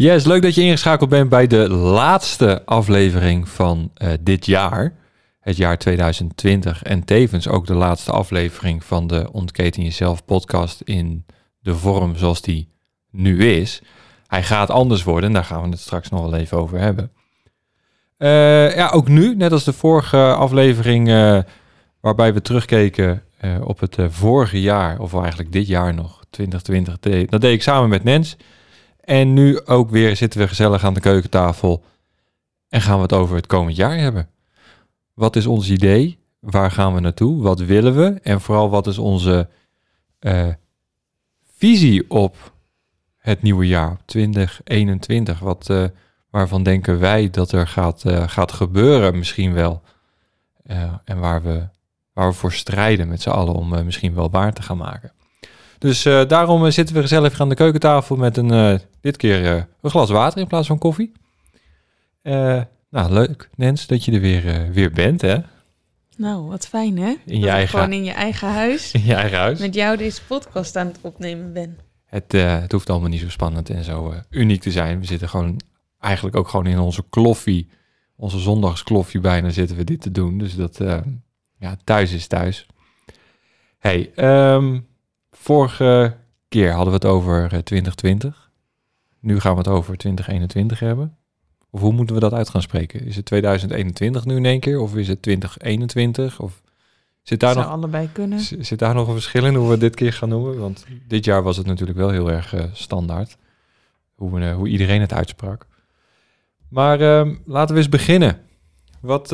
Yes, leuk dat je ingeschakeld bent bij de laatste aflevering van uh, dit jaar, het jaar 2020. En tevens ook de laatste aflevering van de Ontketen Jezelf podcast in de vorm zoals die nu is. Hij gaat anders worden en daar gaan we het straks nog wel even over hebben. Uh, ja, ook nu, net als de vorige aflevering, uh, waarbij we terugkeken op het vorige jaar, of eigenlijk dit jaar nog, 2020. Dat deed ik samen met Nens. En nu ook weer zitten we gezellig aan de keukentafel en gaan we het over het komend jaar hebben. Wat is ons idee? Waar gaan we naartoe? Wat willen we? En vooral wat is onze uh, visie op het nieuwe jaar 2021? Wat, uh, waarvan denken wij dat er gaat, uh, gaat gebeuren misschien wel? en waar we, waar we voor strijden met z'n allen om misschien wel waar te gaan maken. Dus daarom zitten we gezellig aan de keukentafel met een, dit keer een glas water in plaats van koffie. nou, leuk, Nens, dat je er weer, weer bent, hè? Nou, wat fijn, hè? In je dat eigen... gewoon in je eigen huis. In je eigen huis. Met jou deze podcast aan het opnemen ben. Het, het hoeft allemaal niet zo spannend en zo uniek te zijn. We zitten gewoon eigenlijk ook gewoon in onze kloffie, onze zondagskloffie bijna zitten we dit te doen. Dus dat, ja, thuis is thuis. Hey, um, Vorige keer hadden we het over 2020. Eh, nu gaan we het over 2021 hebben. Of hoe moeten we dat uit gaan spreken? Is het 2021 nu in één keer? Of is het 2021? Of zit daar Zou nog allebei kunnen. Zit daar nog een verschil in hoe we dit keer gaan noemen? Want dit jaar was het natuurlijk wel heel erg uh, standaard. Hoe, we, uh, hoe iedereen het uitsprak. Maar uh, laten we eens beginnen. Wat,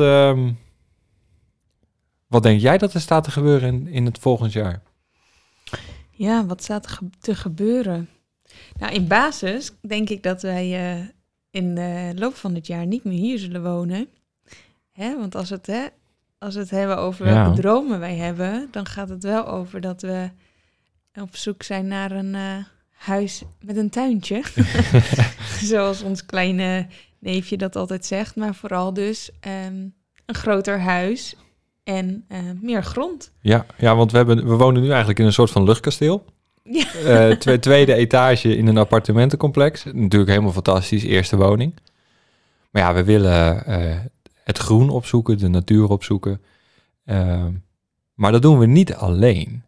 wat denk jij dat er staat te gebeuren in, in het volgend jaar? Ja, wat staat er te gebeuren? Nou, in basis denk ik dat wij uh, in de loop van het jaar niet meer hier zullen wonen. Hè? Want als, het, hè, als we het hebben over welke dromen wij hebben, dan gaat het wel over dat we op zoek zijn naar een uh, huis met een tuintje. Zoals ons kleine neefje dat altijd zegt. Maar vooral dus um, een groter huis en uh, meer grond. Ja, ja want we, hebben, we wonen nu eigenlijk in een soort van luchtkasteel. Ja. Uh, twe tweede etage in een appartementencomplex. Natuurlijk helemaal fantastisch, eerste woning. Maar ja, we willen uh, het groen opzoeken, de natuur opzoeken. maar dat doen we niet alleen.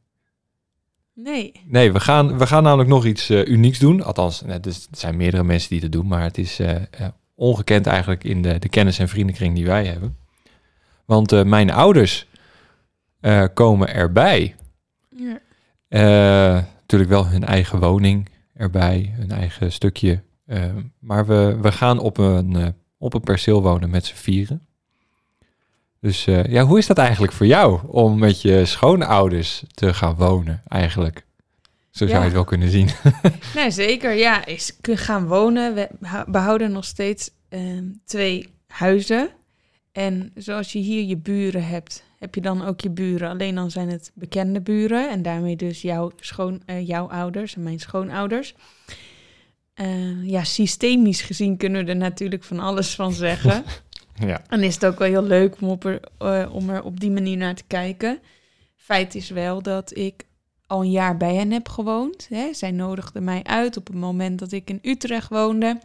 Nee. Nee, we gaan, we gaan namelijk nog iets unieks doen. Althans, er zijn meerdere mensen die het doen, maar het is ongekend eigenlijk in de, de kennis- en vriendenkring die wij hebben. Want mijn ouders komen erbij. Ja. Uh, natuurlijk wel hun eigen woning erbij, hun eigen stukje. maar we, we gaan op een, op een perceel wonen met z'n vieren. Dus ja, hoe is dat eigenlijk voor jou om met je schoonouders te gaan wonen eigenlijk? Zo zou ja. je het wel kunnen zien. nee, zeker. Ja, is gaan wonen. We behouden nog steeds ehm, twee huizen. En zoals je hier je buren hebt, heb je dan ook je buren. Alleen dan zijn het bekende buren en daarmee dus jouw, schoon, uh, jouw ouders en mijn schoonouders. Uh, ja, systemisch gezien kunnen we er natuurlijk van alles van zeggen. ja. En is het ook wel heel leuk om, op er, uh, om er op die manier naar te kijken. Feit is wel dat ik al een jaar bij hen heb gewoond. Hè. Zij nodigden mij uit op het moment dat ik in Utrecht woonde.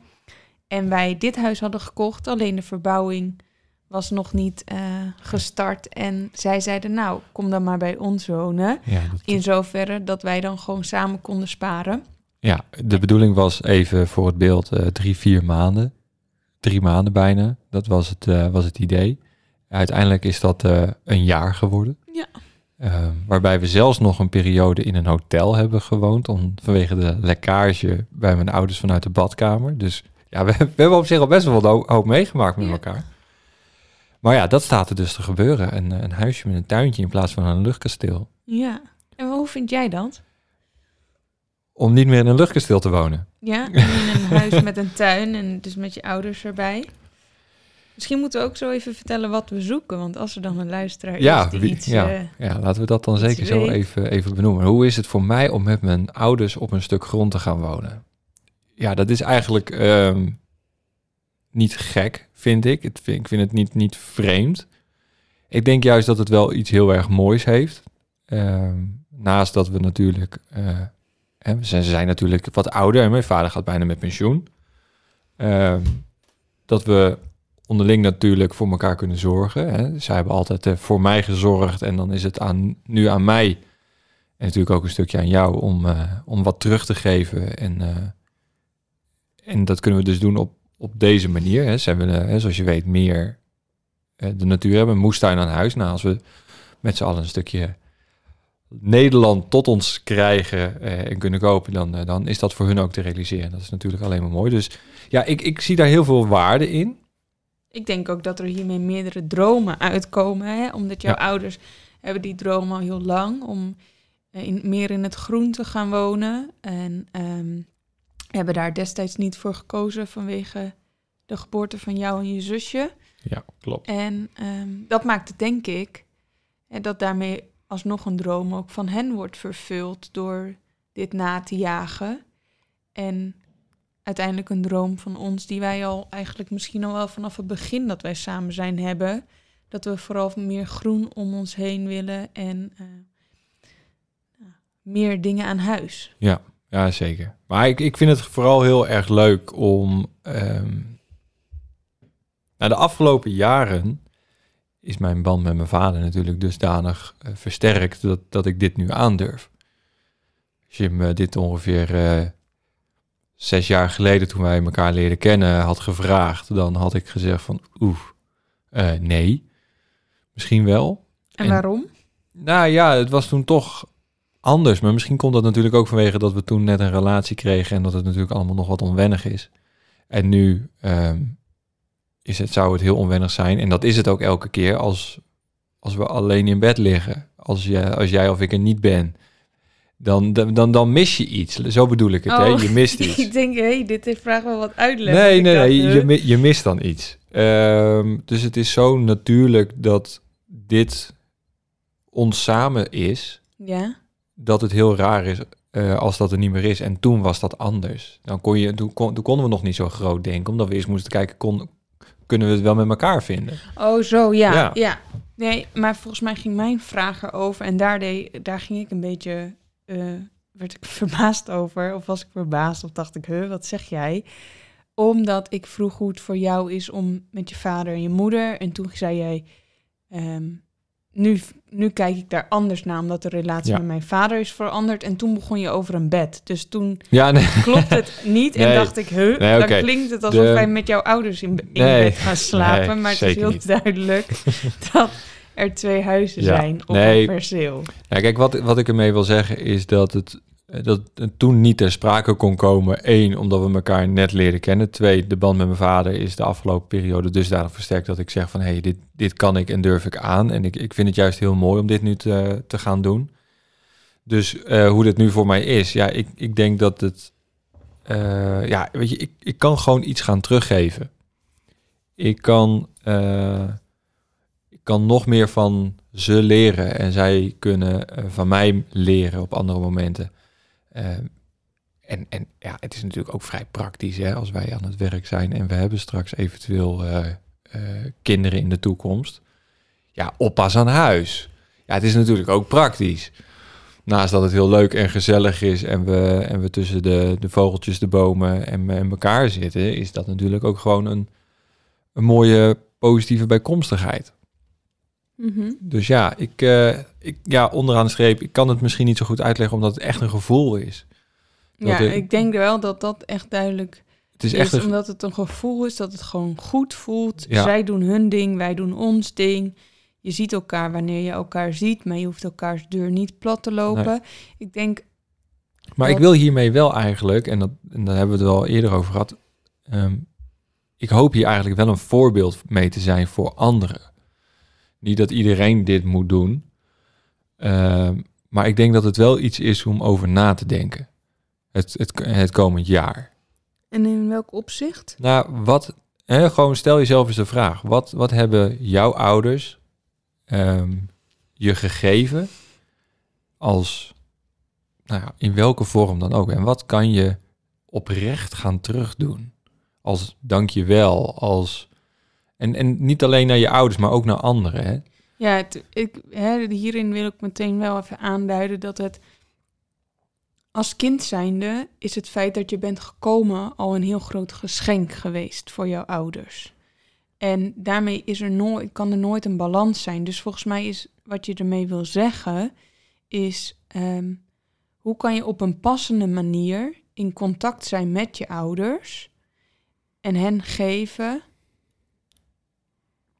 En wij dit huis hadden gekocht. Alleen de verbouwing was nog niet uh, gestart. En zij zeiden, nou, kom dan maar bij ons wonen. Ja, In zoverre dat wij dan gewoon samen konden sparen. Ja, de bedoeling was even voor het beeld uh, drie, vier maanden. Drie maanden bijna, dat was het, uh, was het idee. Uiteindelijk is dat eh, een jaar geworden. Ja. Eh, waarbij we zelfs nog een periode in een hotel hebben gewoond. Om, vanwege de lekkage bij mijn ouders vanuit de badkamer. Dus ja, we, we hebben op zich al best wel ho- hoop meegemaakt met Ja. elkaar. Maar ja, dat staat er dus te gebeuren. Een, een huisje met een tuintje in plaats van een luchtkasteel. Ja. En hoe vind jij dat? Om niet meer in een luchtkasteel te wonen. Ja, in een huis met een tuin en dus met je ouders erbij. Misschien moeten we ook zo even vertellen wat we zoeken. Want als er dan een luisteraar Ja, is die wie- iets... ja. eh, Ja, laten we dat dan zeker zo even, even benoemen. Hoe is het voor mij om met mijn ouders op een stuk grond te gaan wonen? Ja, dat is eigenlijk ehm, niet gek, vind ik. Vind, ik vind het niet, niet vreemd. Ik denk juist dat het wel iets heel erg moois heeft. Ehm, naast dat we natuurlijk... eh, ze zijn natuurlijk wat ouder en mijn vader gaat bijna met pensioen. Ehm, dat we onderling natuurlijk voor elkaar kunnen zorgen. Hè. Zij hebben altijd eh, voor mij gezorgd en dan is het aan, nu aan mij en natuurlijk ook een stukje aan jou om, eh, om wat terug te geven. En, en dat kunnen we dus doen op, op deze manier. Hè. Zij willen, hè, zoals je weet, meer eh, de natuur hebben. Een moestuin aan huis. Nou, als we met z'n allen een stukje Nederland tot ons krijgen eh, en kunnen kopen, dan, eh, dan is dat voor hun ook te realiseren. Dat is natuurlijk alleen maar mooi. Dus ja, ik, ik zie daar heel veel waarde in. Ik denk ook dat er hiermee meerdere dromen uitkomen. Hè? Omdat jouw Ja. ouders hebben die droom al heel lang om eh, in, meer in het groen te gaan wonen. En ehm, hebben daar destijds niet voor gekozen vanwege de geboorte van jou en je zusje. Ja, klopt. En ehm, dat maakt het, denk ik, dat daarmee alsnog een droom ook van hen wordt vervuld door dit na te jagen. En uiteindelijk een droom van ons die wij al eigenlijk misschien al wel vanaf het begin dat wij samen zijn hebben. Dat we vooral meer groen om ons heen willen en eh, meer dingen aan huis. Ja, zeker. Maar ik, ik vind het vooral heel erg leuk om. nou, de afgelopen jaren is mijn band met mijn vader natuurlijk dusdanig eh, versterkt dat, dat ik dit nu aandurf. Als je me dit ongeveer eh, zes jaar geleden, toen wij elkaar leren kennen, had gevraagd, dan had ik gezegd van oeh, eh, nee, misschien wel. En, En- waarom? Nou ja, het was toen toch anders. Maar misschien komt dat natuurlijk ook vanwege dat we toen net een relatie kregen en dat het natuurlijk allemaal nog wat onwennig is. En nu ehm, is het, zou het heel onwennig zijn. En dat is het ook elke keer als, als we alleen in bed liggen. Als, je, als jij of ik er niet ben. Dan, dan, dan, mis je iets. Zo bedoel ik het. Hè? Oh, Je mist iets. ik denk, hé, hey, dit vraagt wel wat uitleg. Nee, nee, nee. Je, je mist dan iets. Ehm, dus het is zo natuurlijk dat dit ons samen is, Ja, dat het heel raar is eh, als dat er niet meer is. En toen was dat anders. Dan kon je, toen, kon, toen konden we nog niet zo groot denken, omdat we eerst moesten kijken, kon, kunnen we het wel met elkaar vinden? Oh, zo, ja, Ja. ja. Nee, maar volgens mij ging mijn vraag erover en daar, deed, daar ging ik een beetje, eh, werd ik verbaasd over. Of was ik verbaasd of dacht ik, huh, wat zeg jij? Omdat ik vroeg hoe het voor jou is om met je vader en je moeder. En toen zei jij, ehm, nu, nu kijk ik daar anders naar, omdat de relatie Ja. met mijn vader is veranderd. En toen begon je over een bed. Dus toen Ja, nee. klopt het niet en Nee. dacht ik, huh, Nee, dan klinkt het alsof De- wij met jouw ouders in, in bed gaan slapen. Maar het is heel niet. duidelijk dat er twee huizen Ja. zijn op Nee. een perceel. Ja, kijk, wat, wat ik ermee wil zeggen is dat het, dat het toen niet ter sprake kon komen. Eén, omdat we elkaar net leren kennen. Twee, de band met mijn vader is de afgelopen periode dusdanig versterkt dat ik zeg van... hé, hey, dit, dit kan ik en durf ik aan. En ik, ik vind het juist heel mooi om dit nu te, te gaan doen. Dus eh, hoe dit nu voor mij is, ja, ik, ik denk dat het... eh, ja, weet je, ik, ik kan gewoon iets gaan teruggeven. Ik kan... eh, ik kan nog meer van ze leren en zij kunnen eh, van mij leren op andere momenten. Eh, en, en ja, het is natuurlijk ook vrij praktisch hè, als wij aan het werk zijn en we hebben straks eventueel eh, eh, kinderen in de toekomst. Ja, oppas aan huis. Ja, het is natuurlijk ook praktisch. Naast dat het heel leuk en gezellig is en we, en we tussen de, de vogeltjes, de bomen en, en elkaar zitten, is dat natuurlijk ook gewoon een, een mooie positieve bijkomstigheid. Dus ja, ik, eh, ik, ja, onderaan de streep, ik kan het misschien niet zo goed uitleggen, omdat het echt een gevoel is. Ja, ik- denk wel dat dat echt duidelijk Het is is echt een, omdat het een gevoel is dat het gewoon goed voelt. Ja. Zij doen hun ding, wij doen ons ding. Je ziet elkaar wanneer je elkaar ziet, maar je hoeft elkaars deur niet plat te lopen. Ik denk, Maar ik wil hiermee wel eigenlijk, en, dat, en daar hebben we het wel eerder over gehad. ehm, ik hoop hier eigenlijk wel een voorbeeld mee te zijn voor anderen. Niet dat iedereen dit moet doen. ehm, maar ik denk dat het wel iets is om over na te denken. Het, het, het komend jaar. en in welk opzicht? Nou, wat, hè, gewoon stel jezelf eens de vraag. Wat, wat hebben jouw ouders ehm, je gegeven als, nou ja, in welke vorm dan ook? En wat kan je oprecht gaan terugdoen? Als dankjewel, als... En, en niet alleen naar je ouders, maar ook naar anderen, hè? Ja, ik, hè, hierin wil ik meteen wel even aanduiden dat het als kind zijnde is het feit dat je bent gekomen al een heel groot geschenk geweest voor jouw ouders. En daarmee is er nooit, kan er nooit een balans zijn. Dus volgens mij is wat je ermee wil zeggen, is ehm, hoe kan je op een passende manier in contact zijn met je ouders en hen geven.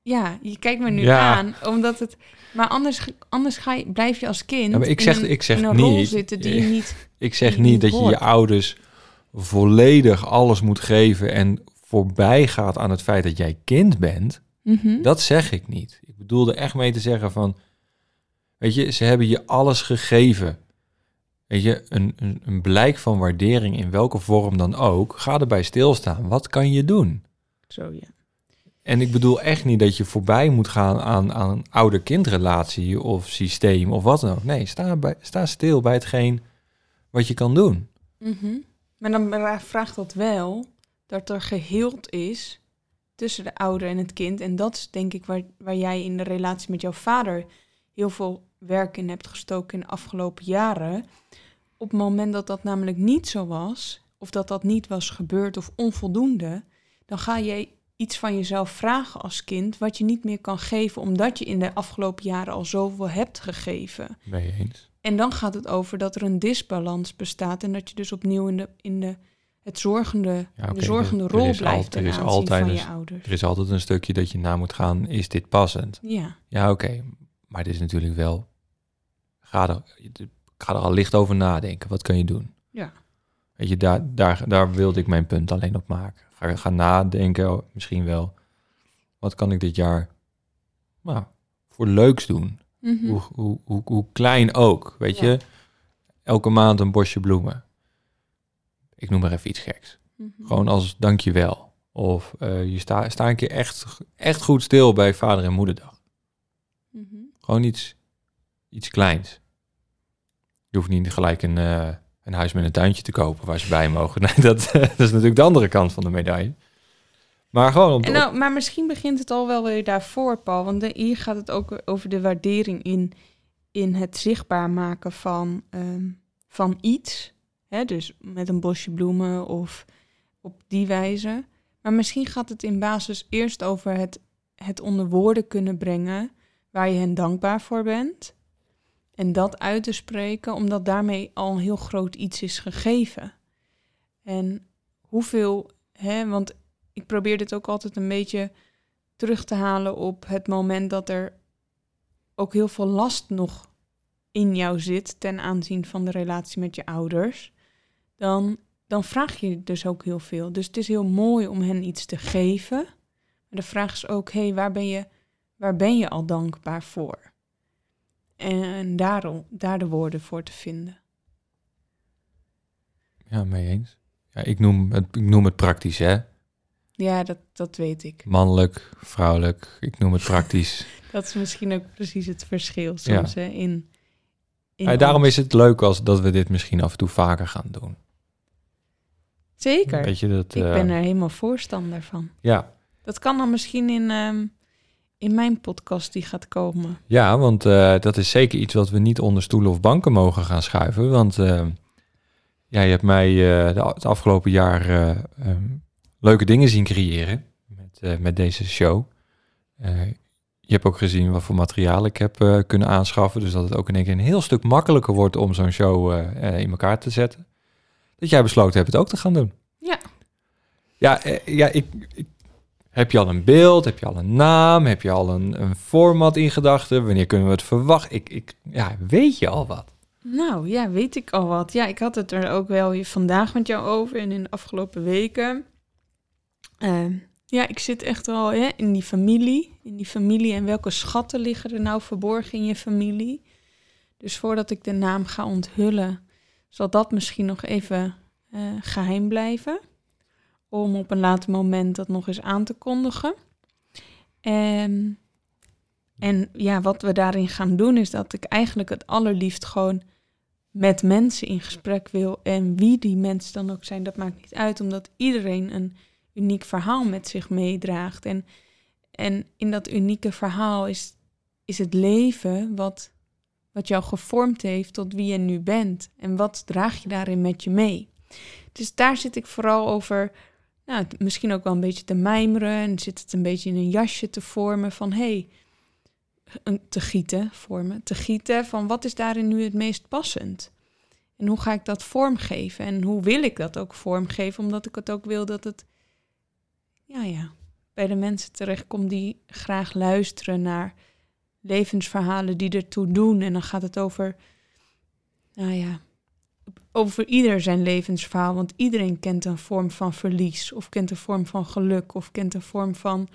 Ja, je kijkt me nu Ja. aan, omdat het. Maar anders, anders ga je, blijf je als kind Ja, maar ik in zeg- een- ik zeg in een rol niet- zitten die je niet. Ik zeg niet dat je je ouders volledig alles moet geven en voorbij gaat aan het feit dat jij kind bent. Mhm. Dat zeg ik niet. Ik bedoelde echt mee te zeggen van, weet je, ze hebben je alles gegeven. Weet je, een, een, een blijk van waardering in welke vorm dan ook, ga erbij stilstaan. Wat kan je doen? Zo ja. En ik bedoel echt niet dat je voorbij moet gaan aan, aan een ouder-kindrelatie of systeem of wat dan ook. Nee, sta, bij, sta stil bij hetgeen wat je kan doen. Mhm. Maar dan bra- vraagt dat wel dat er geheeld is tussen de ouder en het kind. En dat is denk ik waar, waar jij in de relatie met jouw vader heel veel werk in hebt gestoken in de afgelopen jaren. Op het moment dat dat namelijk niet zo was, of dat dat niet was gebeurd of onvoldoende, dan ga jij iets van jezelf vragen als kind wat je niet meer kan geven omdat je in de afgelopen jaren al zoveel hebt gegeven. Ben je eens? En dan gaat het over dat er een disbalans bestaat en dat je dus opnieuw in de, in de, het zorgende, Ja, de zorgende er- er rol is blijft al- er is altijd van een je ouders. Er is altijd een stukje dat je na moet gaan, is dit passend? Ja, Ja, oké. Maar het is natuurlijk wel... Ga er, ga er al licht over nadenken. Wat kan je doen? ja. Weet je, daar, daar, daar wilde ik mijn punt alleen op maken. Ga, ga nadenken, oh, misschien wel. Wat kan ik dit jaar nou, voor leuks doen? Mhm. Hoe, hoe, hoe, hoe klein ook, weet Ja. je? Elke maand een bosje bloemen. Ik noem maar even iets geks. Mhm. Gewoon als dankjewel. Of eh, je sta, sta een keer echt, echt goed stil bij vader en moederdag. Mhm. Gewoon iets, iets kleins. Je hoeft niet gelijk een, eh, een huis met een tuintje te kopen waar ze bij mogen. Nee, dat, dat is natuurlijk de andere kant van de medaille. Maar gewoon En nou, maar misschien begint het al wel weer daarvoor, Paul. Want de- hier gaat het ook over de waardering in, in het zichtbaar maken van, ehm, van iets. Hè? Dus met een bosje bloemen of op die wijze. Maar misschien gaat het in basis eerst over het, het onder woorden kunnen brengen waar je hen dankbaar voor bent. En dat uit te spreken, omdat daarmee al heel groot iets is gegeven. En hoeveel, hè, want ik probeer dit ook altijd een beetje terug te halen op het moment dat er ook heel veel last nog in jou zit ten aanzien van de relatie met je ouders, dan, dan vraag je dus ook heel veel. Dus het is heel mooi om hen iets te geven. Maar de vraag is ook, hé, hey, waar, ben je, waar ben je al dankbaar voor? En, daarom, daar de woorden voor te vinden. Ja, mee eens. Ja, ik, noem het, ik noem het praktisch, hè? Ja, dat, dat weet ik. Mannelijk, vrouwelijk. Ik noem het praktisch. Dat is misschien ook precies het verschil soms hè, in, in Ja, daarom is het leuk als dat we dit misschien af en toe vaker gaan doen. Zeker. Weet je dat? Ik eh, ben er helemaal voorstander van. Ja, Dat kan dan misschien in, ehm, in mijn podcast die gaat komen. Ja, want eh, dat is zeker iets wat we niet onder stoelen of banken mogen gaan schuiven. Want eh, ja, je hebt mij de, het afgelopen jaar eh, ehm, leuke dingen zien creëren met, met deze show. Je hebt ook gezien wat voor materiaal ik heb kunnen aanschaffen. Dus dat het ook in één keer een heel stuk makkelijker wordt om zo'n show in elkaar te zetten. Dat jij besloten hebt het ook te gaan doen. Ja. Ja, ja ik, ik- heb je al een beeld? Heb je al een naam? Heb je al een, een format in gedachten? Wanneer kunnen we het verwachten? Ik, ik, ja, weet je al wat? Nou ja, weet ik al wat. Ja, ik had het er ook wel hier vandaag met jou over en in de afgelopen weken. Ehm, ja, ik zit echt wel hè, in die familie. In die familie en welke schatten liggen er nou verborgen in je familie? Dus voordat ik de naam ga onthullen, zal dat misschien nog even eh, geheim blijven. Om op een later moment dat nog eens aan te kondigen. Ehm, en ja, wat we daarin gaan doen is dat ik eigenlijk het allerliefst gewoon met mensen in gesprek wil. En wie die mensen dan ook zijn, dat maakt niet uit, omdat iedereen een uniek verhaal met zich meedraagt. En, en in dat unieke verhaal is, is het leven wat, wat jou gevormd heeft tot wie je nu bent. En wat draag je daarin met je mee? Dus daar zit ik vooral over, nou, misschien ook wel een beetje te mijmeren. En zit het een beetje in een jasje te vormen van, hey, te gieten, vormen, te gieten van wat is daarin nu het meest passend? En hoe ga ik dat vormgeven? En hoe wil ik dat ook vormgeven? Omdat ik het ook wil dat het, ja, ja, bij de mensen terechtkomt die graag luisteren naar levensverhalen die ertoe doen. En dan gaat het over, nou ja, over ieder zijn levensverhaal. Want iedereen kent een vorm van verlies, of kent een vorm van geluk, of kent een vorm van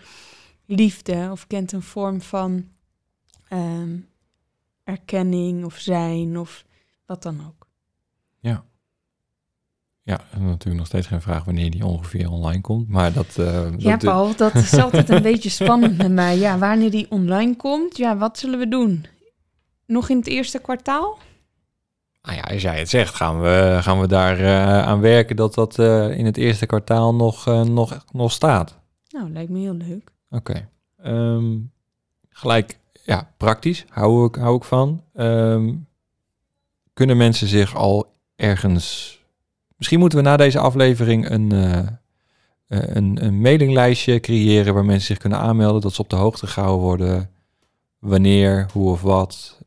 liefde, of kent een vorm van ehm, erkenning of zijn of wat dan ook. Ja, en natuurlijk nog steeds geen vraag wanneer die ongeveer online komt. Maar dat... eh, Ja, dat Paul, dat is altijd een beetje spannend met mij. Ja, wanneer die online komt, ja, wat zullen we doen? Nog in het eerste kwartaal? Nou ja, als jij het zegt, gaan we, gaan we daar eh, aan werken dat dat eh, in het eerste kwartaal nog, eh, nog, nog staat. Nou, lijkt me heel leuk. Oké. Ehm, gelijk, ja, praktisch, hou ik, hou ik van. Ehm, kunnen mensen zich al ergens... Misschien moeten we na deze aflevering een, een, een mailinglijstje creëren... waar mensen zich kunnen aanmelden, dat ze op de hoogte gehouden worden... wanneer, hoe of wat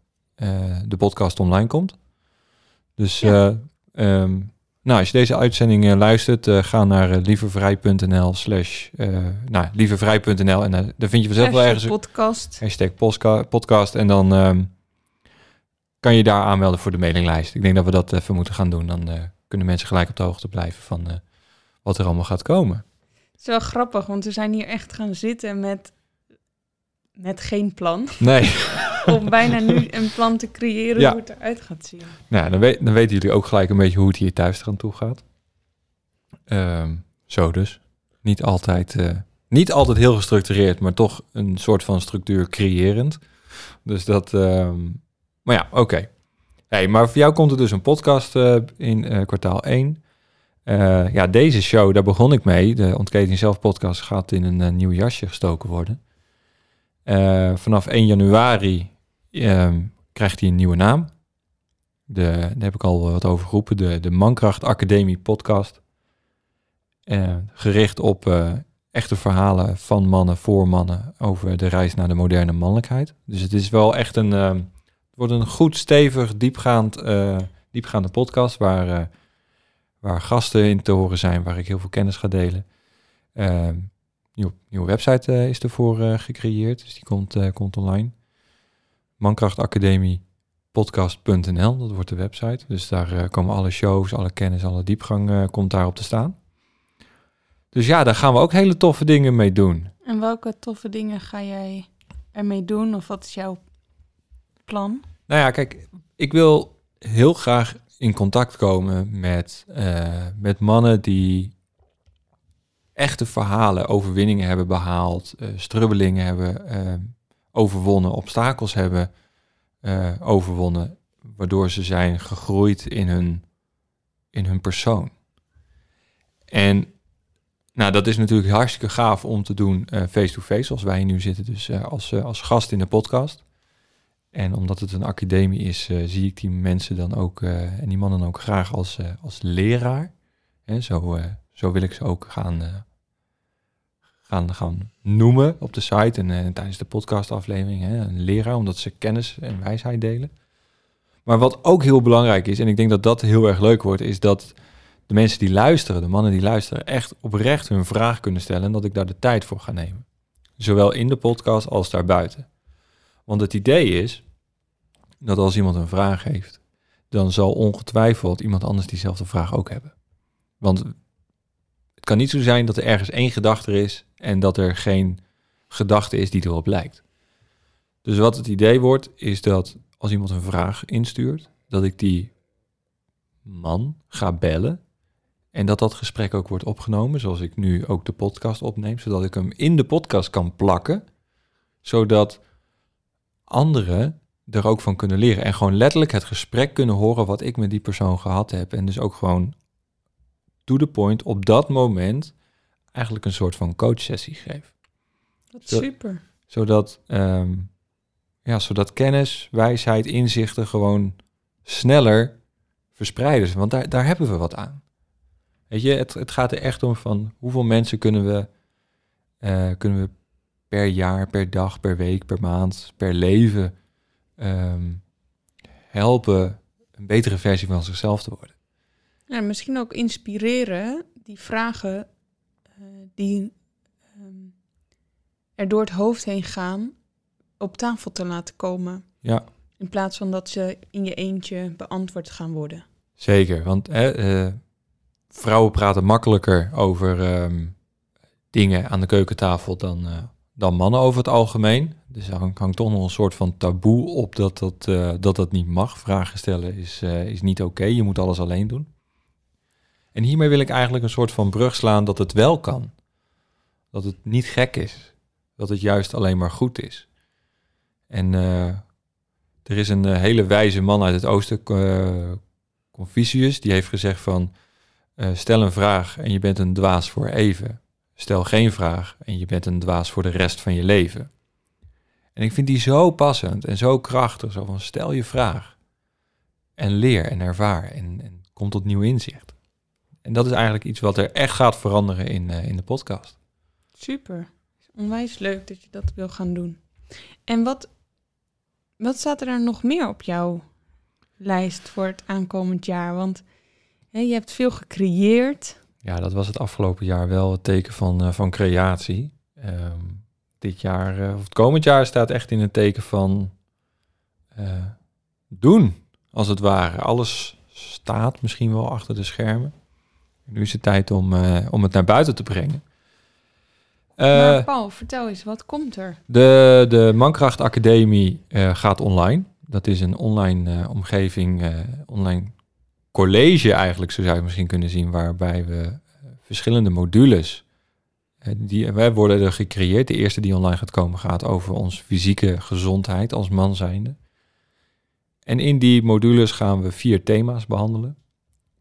de podcast online komt. Dus Ja. eh, ehm, nou, als je deze uitzending eh, luistert, eh, ga naar lievevrij.nl slash, nou, lievevrij.nl en daar vind je vanzelf wel ergens podcast. hashtag podcast en dan ehm, kan je daar aanmelden voor de mailinglijst. Ik denk dat we dat even moeten gaan doen. Dan kunnen mensen gelijk op de hoogte blijven van wat er allemaal gaat komen. Het is wel grappig, want we zijn hier echt gaan zitten met, met geen plan. Nee, Om bijna nu een plan te creëren Ja. hoe het eruit gaat zien. nou, dan, weet, dan weten jullie ook gelijk een beetje hoe het hier thuis eraan toe gaat. Ehm, zo dus. Niet altijd, eh, niet altijd heel gestructureerd, maar toch een soort van structuur creërend. Dus dat, ehm, maar ja, oké. Hey, maar voor jou komt er dus een podcast eh, in eh, kwartaal 1. Eh, ja, deze show, daar begon ik mee. De Ontketing Zelf podcast gaat in een nieuw jasje gestoken worden. Eh, vanaf 1 januari ehm, krijgt hij een nieuwe naam. De, daar heb ik al wat over geroepen. De, de Mankracht Academie podcast. Eh, gericht op eh, echte verhalen van mannen voor mannen over de reis naar de moderne mannelijkheid. Dus het is wel echt een, ehm, wordt een goed, stevig, diepgaand, diepgaande podcast waar, waar gasten in te horen zijn, waar ik heel veel kennis ga delen. Nieuw, nieuwe website eh, is ervoor eh, gecreëerd, dus die komt, eh, komt online. Mankracht Academie podcast.nl, dat wordt de website. Dus daar komen alle shows, alle kennis, alle diepgang komt daarop te staan. Dus ja, daar gaan we ook hele toffe dingen mee doen. En welke toffe dingen ga jij ermee doen? Of wat is jouw plan? Nou ja, kijk, ik wil heel graag in contact komen met, met mannen die echte verhalen, overwinningen hebben behaald, eh, strubbelingen hebben eh, overwonnen, obstakels hebben eh, overwonnen, waardoor ze zijn gegroeid in hun, in hun persoon. En nou, dat is natuurlijk hartstikke gaaf om te doen face-to-face, zoals wij nu zitten, dus als, als gast in de podcast. En omdat het een academie is, zie ik die mensen dan ook, en die mannen ook graag als, als leraar. Hè, zo, zo wil ik ze ook gaan, gaan, noemen op de site en eh, tijdens de podcastaflevering. Hè, een leraar, omdat ze kennis en wijsheid delen. Maar wat ook heel belangrijk is, en ik denk dat dat heel erg leuk wordt, is dat de mensen die luisteren, de mannen die luisteren, echt oprecht hun vraag kunnen stellen en dat ik daar de tijd voor ga nemen. Zowel in de podcast als daarbuiten. Want het idee is dat als iemand een vraag heeft, dan zal ongetwijfeld iemand anders diezelfde vraag ook hebben. Want het kan niet zo zijn dat er ergens één gedachte is en dat er geen gedachte is die erop lijkt. Dus wat het idee wordt, is dat als iemand een vraag instuurt, dat ik die man ga bellen en dat dat gesprek ook wordt opgenomen, zoals ik nu ook de podcast opneem, zodat ik hem in de podcast kan plakken, zodat anderen er ook van kunnen leren en gewoon letterlijk het gesprek kunnen horen wat ik met die persoon gehad heb. En dus ook gewoon to the point op dat moment eigenlijk een soort van coachsessie geef. Wat super. Zodat, ehm, ja, zodat kennis, wijsheid, inzichten gewoon sneller verspreiden. Want daar, daar hebben we wat aan. Weet je, het, het gaat er echt om van hoeveel mensen kunnen we, eh, kunnen we per jaar, per dag, per week, per maand, per leven ehm, helpen een betere versie van zichzelf te worden. Ja, misschien ook inspireren die vragen uh, die um, er door het hoofd heen gaan op tafel te laten komen. Ja. In plaats van dat ze in je eentje beantwoord gaan worden. Zeker, want uh, vrouwen praten makkelijker over um, dingen aan de keukentafel dan, uh, dan mannen over het algemeen. Dus er hangt, hangt, toch nog een soort van taboe op dat dat, uh, dat, dat niet mag. Vragen stellen is, is niet oké, okay. je moet alles alleen doen. En hiermee wil ik eigenlijk een soort van brug slaan dat het wel kan. Dat het niet gek is. Dat het juist alleen maar goed is. En er is een hele wijze man uit het oosten, Confucius, die heeft gezegd van... Uh, stel een vraag en je bent een dwaas voor even. Stel geen vraag en je bent een dwaas voor de rest van je leven. En ik vind die zo passend en zo krachtig. Zo van stel je vraag. En leer en ervaar en, en kom tot nieuw inzicht. En dat is eigenlijk iets wat er echt gaat veranderen in, uh, in de podcast. Super. Onwijs leuk dat je dat wil gaan doen. En wat, wat staat er nog meer op jouw lijst voor het aankomend jaar? Want hè, je hebt veel gecreëerd. Ja, dat was het afgelopen jaar wel het teken van, uh, van creatie. Um, dit jaar, uh, of het komend jaar, staat echt in het teken van doen, als het ware. Alles staat misschien wel achter de schermen. Nu is het tijd om, om het naar buiten te brengen. maar Paul, vertel eens, wat komt er? De, de Mankracht Academie gaat online. Dat is een online omgeving, online college eigenlijk, zo zou je misschien kunnen zien, waarbij we verschillende modules, die wij worden er gecreëerd. De eerste die online gaat komen gaat over onze fysieke gezondheid als man zijnde. En in die modules gaan we vier thema's behandelen.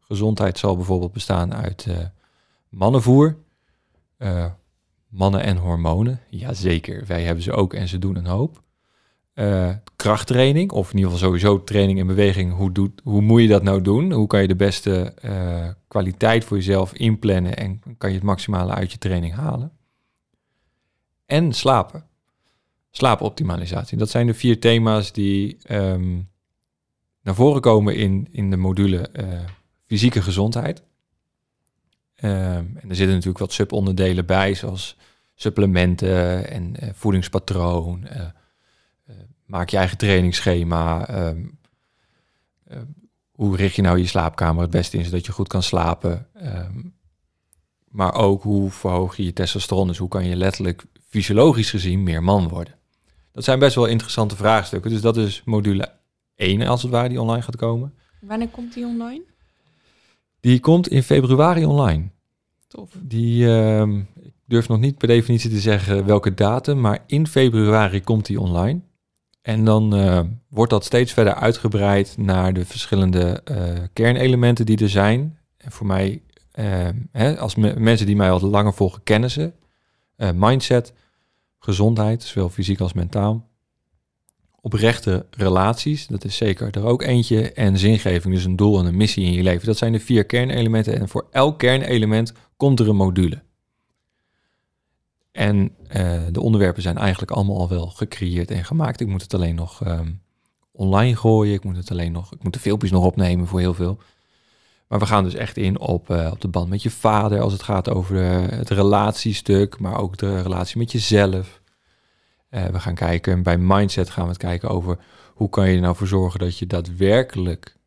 Gezondheid zal bijvoorbeeld bestaan uit mannenvoer, mannen en hormonen. Jazeker, wij hebben ze ook en ze doen een hoop. Uh, krachttraining, of in ieder geval sowieso training en beweging. Hoe, doet, hoe moet je dat nou doen? Hoe kan je de beste kwaliteit voor jezelf inplannen en kan je het maximale uit je training halen? En slapen. Slaapoptimalisatie. Dat zijn de vier thema's die um, naar voren komen in, in de module fysieke gezondheid. Um, en er zitten natuurlijk wat subonderdelen bij, zoals supplementen en voedingspatroon maak je eigen trainingsschema. Um, uh, hoe richt je nou je slaapkamer het beste in, zodat je goed kan slapen. Maar ook hoe verhoog je je testosteron, dus hoe kan je letterlijk fysiologisch gezien meer man worden. Dat zijn best wel interessante vraagstukken. Dus dat is module 1 als het ware die online gaat komen. Wanneer komt die online? Die komt in februari online. Tof. Die, uh, ik durf nog niet per definitie te zeggen welke datum, maar in februari komt die online. En dan uh, wordt dat steeds verder uitgebreid naar de verschillende uh, kernelementen die er zijn. En voor mij, uh, hè, als me mensen die mij al langer volgen, kennen ze. mindset, gezondheid, zowel fysiek als mentaal. Oprechte relaties, dat is zeker er ook eentje. En zingeving, dus een doel en een missie in je leven. Dat zijn de vier kernelementen. En voor elk kernelement komt er een module. En uh, de onderwerpen zijn eigenlijk allemaal al wel gecreëerd en gemaakt. Ik moet het alleen nog um, online gooien. Ik moet het alleen nog, ik moet de filmpjes nog opnemen voor heel veel. Maar we gaan dus echt in op, eh, op de band met je vader als het gaat over de- het relatiestuk, maar ook de relatie met jezelf. Eh, we gaan kijken, bij mindset gaan we het kijken over hoe kan je er nou voor zorgen dat je daadwerkelijk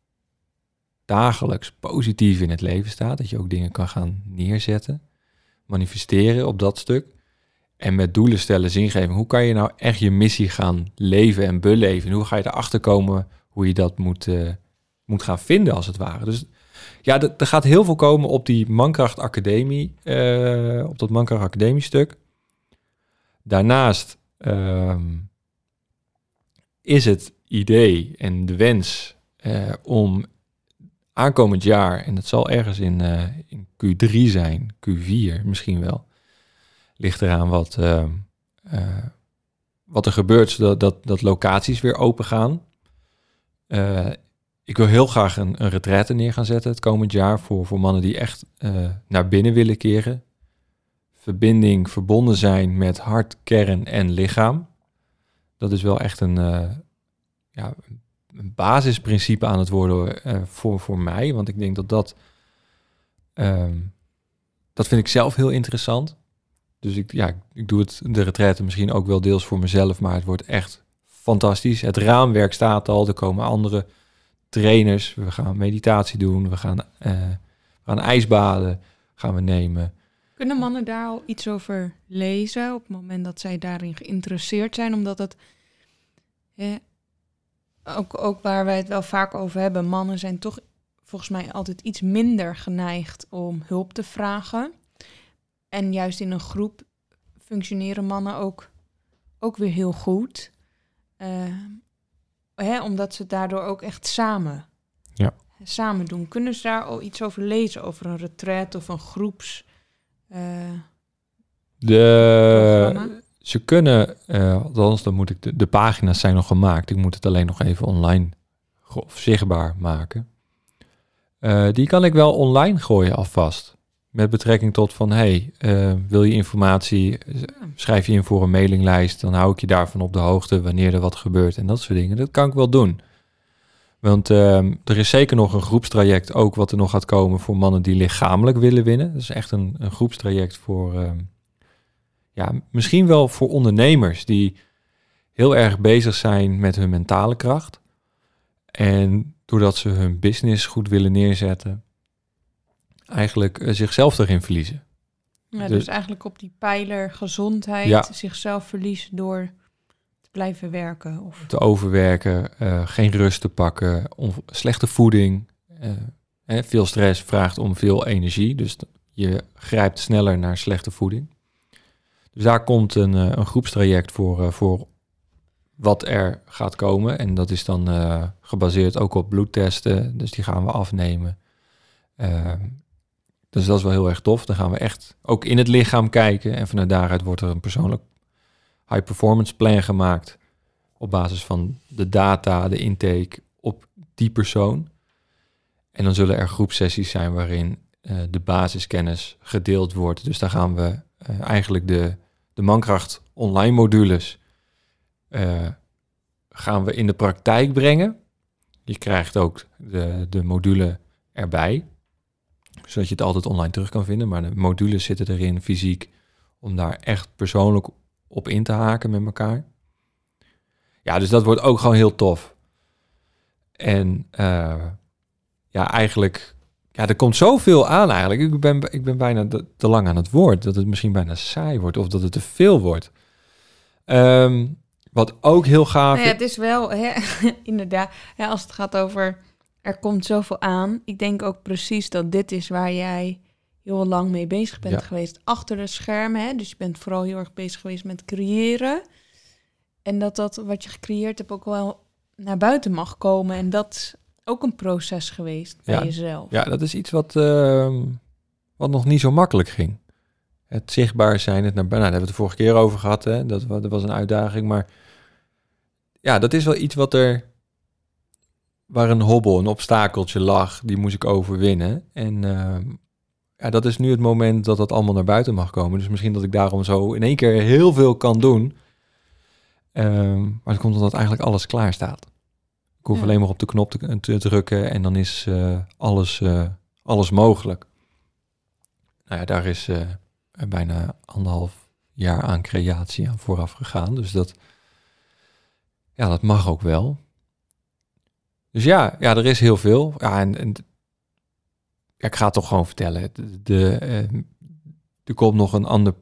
dagelijks positief in het leven staat. Dat je ook dingen kan gaan neerzetten, manifesteren op dat stuk. En met doelen stellen, zingeving. Hoe kan je nou echt je missie gaan leven en beleven? En hoe ga je erachter komen hoe je dat moet, eh, moet gaan vinden, als het ware? Dus ja, er er gaat heel veel komen op die Mankracht Academie, eh, op dat Mankracht Academie stuk. Daarnaast ehm, is het idee en de wens eh, om aankomend jaar, en dat zal ergens in, eh, in Q3 zijn, Q4 misschien wel, ligt eraan wat, ehm, eh, wat er gebeurt, dat, dat locaties weer open gaan. Ik wil heel graag een, een retraite neer gaan zetten het komend jaar voor, voor mannen die echt naar binnen willen keren. Verbinding, verbonden zijn met hart, kern en lichaam. Dat is wel echt een, eh, ja, een basisprincipe aan het worden eh, voor, voor mij. Want ik denk dat dat, ehm, dat vind ik zelf heel interessant. Dus ik, ja, ik doe het, de retraite misschien ook wel deels voor mezelf, maar het wordt echt fantastisch. Het raamwerk staat al, er komen andere trainers. We gaan meditatie doen, we gaan, eh, we gaan ijsbaden gaan we nemen. Kunnen mannen daar al iets over lezen op het moment dat zij daarin geïnteresseerd zijn? Omdat het, hè, ook, ook waar wij het wel vaak over hebben, mannen zijn toch volgens mij altijd iets minder geneigd om hulp te vragen. En juist in een groep functioneren mannen ook, ook weer heel goed. Eh, hè, omdat ze het daardoor ook echt samen, Ja. samen doen. Kunnen ze daar al iets over lezen? Over een retreat of een groeps... eh, De, ze kunnen, eh, althans dan moet ik de, de pagina's zijn nog gemaakt. Ik moet het alleen nog even online of zichtbaar maken. Eh, die kan ik wel online gooien alvast. Met betrekking tot van, hey, wil je informatie, schrijf je in voor een mailinglijst, dan hou ik je daarvan op de hoogte wanneer er wat gebeurt en dat soort dingen. Dat kan ik wel doen. Want ehm, er is zeker nog een groepstraject ook wat er nog gaat komen voor mannen die lichamelijk willen winnen. Dat is echt een, een groepstraject voor, ehm, ja, misschien wel voor ondernemers die heel erg bezig zijn met hun mentale kracht. En doordat ze hun business goed willen neerzetten, eigenlijk eh, zichzelf erin verliezen. Ja, Dus- dus eigenlijk op die pijler gezondheid Ja. zichzelf verliezen door blijven werken. Of, te overwerken, eh, geen rust te pakken, slechte voeding. eh, hè, veel stress vraagt om veel energie, dus je grijpt sneller naar slechte voeding. Dus daar komt een, eh, een groepstraject voor, voor wat er gaat komen. En dat is dan gebaseerd ook op bloedtesten, dus die gaan we afnemen. Eh, dus dat is wel heel erg tof. Dan gaan we echt ook in het lichaam kijken. En vanuit daaruit wordt er een persoonlijk high performance plan gemaakt op basis van de data, de intake op die persoon. En dan zullen er groepsessies zijn waarin eh, de basiskennis gedeeld wordt. Dus daar gaan we eh, eigenlijk de, de mankracht online modules eh, gaan we in de praktijk brengen. Je krijgt ook de, de module erbij, zodat je het altijd online terug kan vinden. Maar de modules zitten erin fysiek om daar echt persoonlijk op in te haken met elkaar. Ja, dus dat wordt ook gewoon heel tof. En eh, ja, eigenlijk, ja, er komt zoveel aan eigenlijk. Ik ben, ik ben bijna te, lang aan het woord, dat het misschien bijna saai wordt of dat het te veel wordt. Ehm, wat ook heel gaaf Nou ja, het is wel, hè, inderdaad, als het gaat over er komt zoveel aan. Ik denk ook precies dat dit is waar jij heel lang mee bezig bent Ja. geweest. Achter de schermen, hè? dus je bent vooral heel erg bezig geweest met creëren. En dat dat wat je gecreëerd hebt ook wel naar buiten mag komen. En dat is ook een proces geweest bij Ja. jezelf. Ja, dat is iets wat, ehm, wat nog niet zo makkelijk ging. Het zichtbaar zijn, het naar buiten. Nou, daar hebben we het de vorige keer over gehad. Hè? Dat, dat was een uitdaging. Maar ja, dat is wel iets wat er. waar een hobbel, een obstakeltje lag. Die moest ik overwinnen. En ehm, ja, dat is nu het moment dat dat allemaal naar buiten mag komen. Dus misschien dat ik daarom zo in één keer heel veel kan doen. Ehm, maar het komt omdat eigenlijk alles klaar staat. Ik hoef Ja. alleen maar op de knop te, te drukken en dan is eh, alles, eh, alles mogelijk. Nou ja, daar is uh, bijna anderhalf jaar aan creatie aan vooraf gegaan. Dus dat, ja, dat mag ook wel. Dus ja, ja er is heel veel. Ja, en, en ik ga het toch gewoon vertellen. De, uh, er komt nog een ander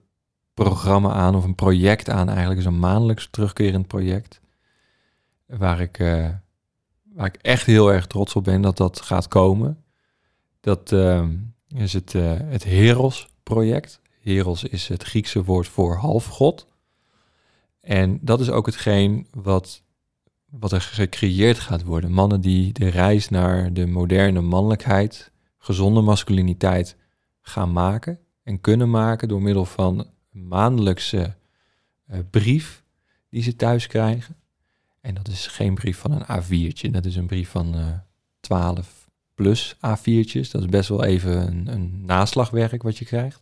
programma aan of een project aan, eigenlijk is een maandelijks terugkerend project. Waar ik, uh, waar ik echt heel erg trots op ben dat dat gaat komen. Dat uh, is het, uh, het Heros-project. Heros is het Griekse woord voor halfgod. En dat is ook hetgeen wat, wat er gecreëerd gaat worden. Mannen die de reis naar de moderne mannelijkheid, gezonde masculiniteit gaan maken en kunnen maken door middel van een maandelijkse uh, brief die ze thuis krijgen. En dat is geen brief van een A4'tje, dat is een brief van uh, 12 plus A4'tjes. Dat is best wel even een, een naslagwerk wat je krijgt.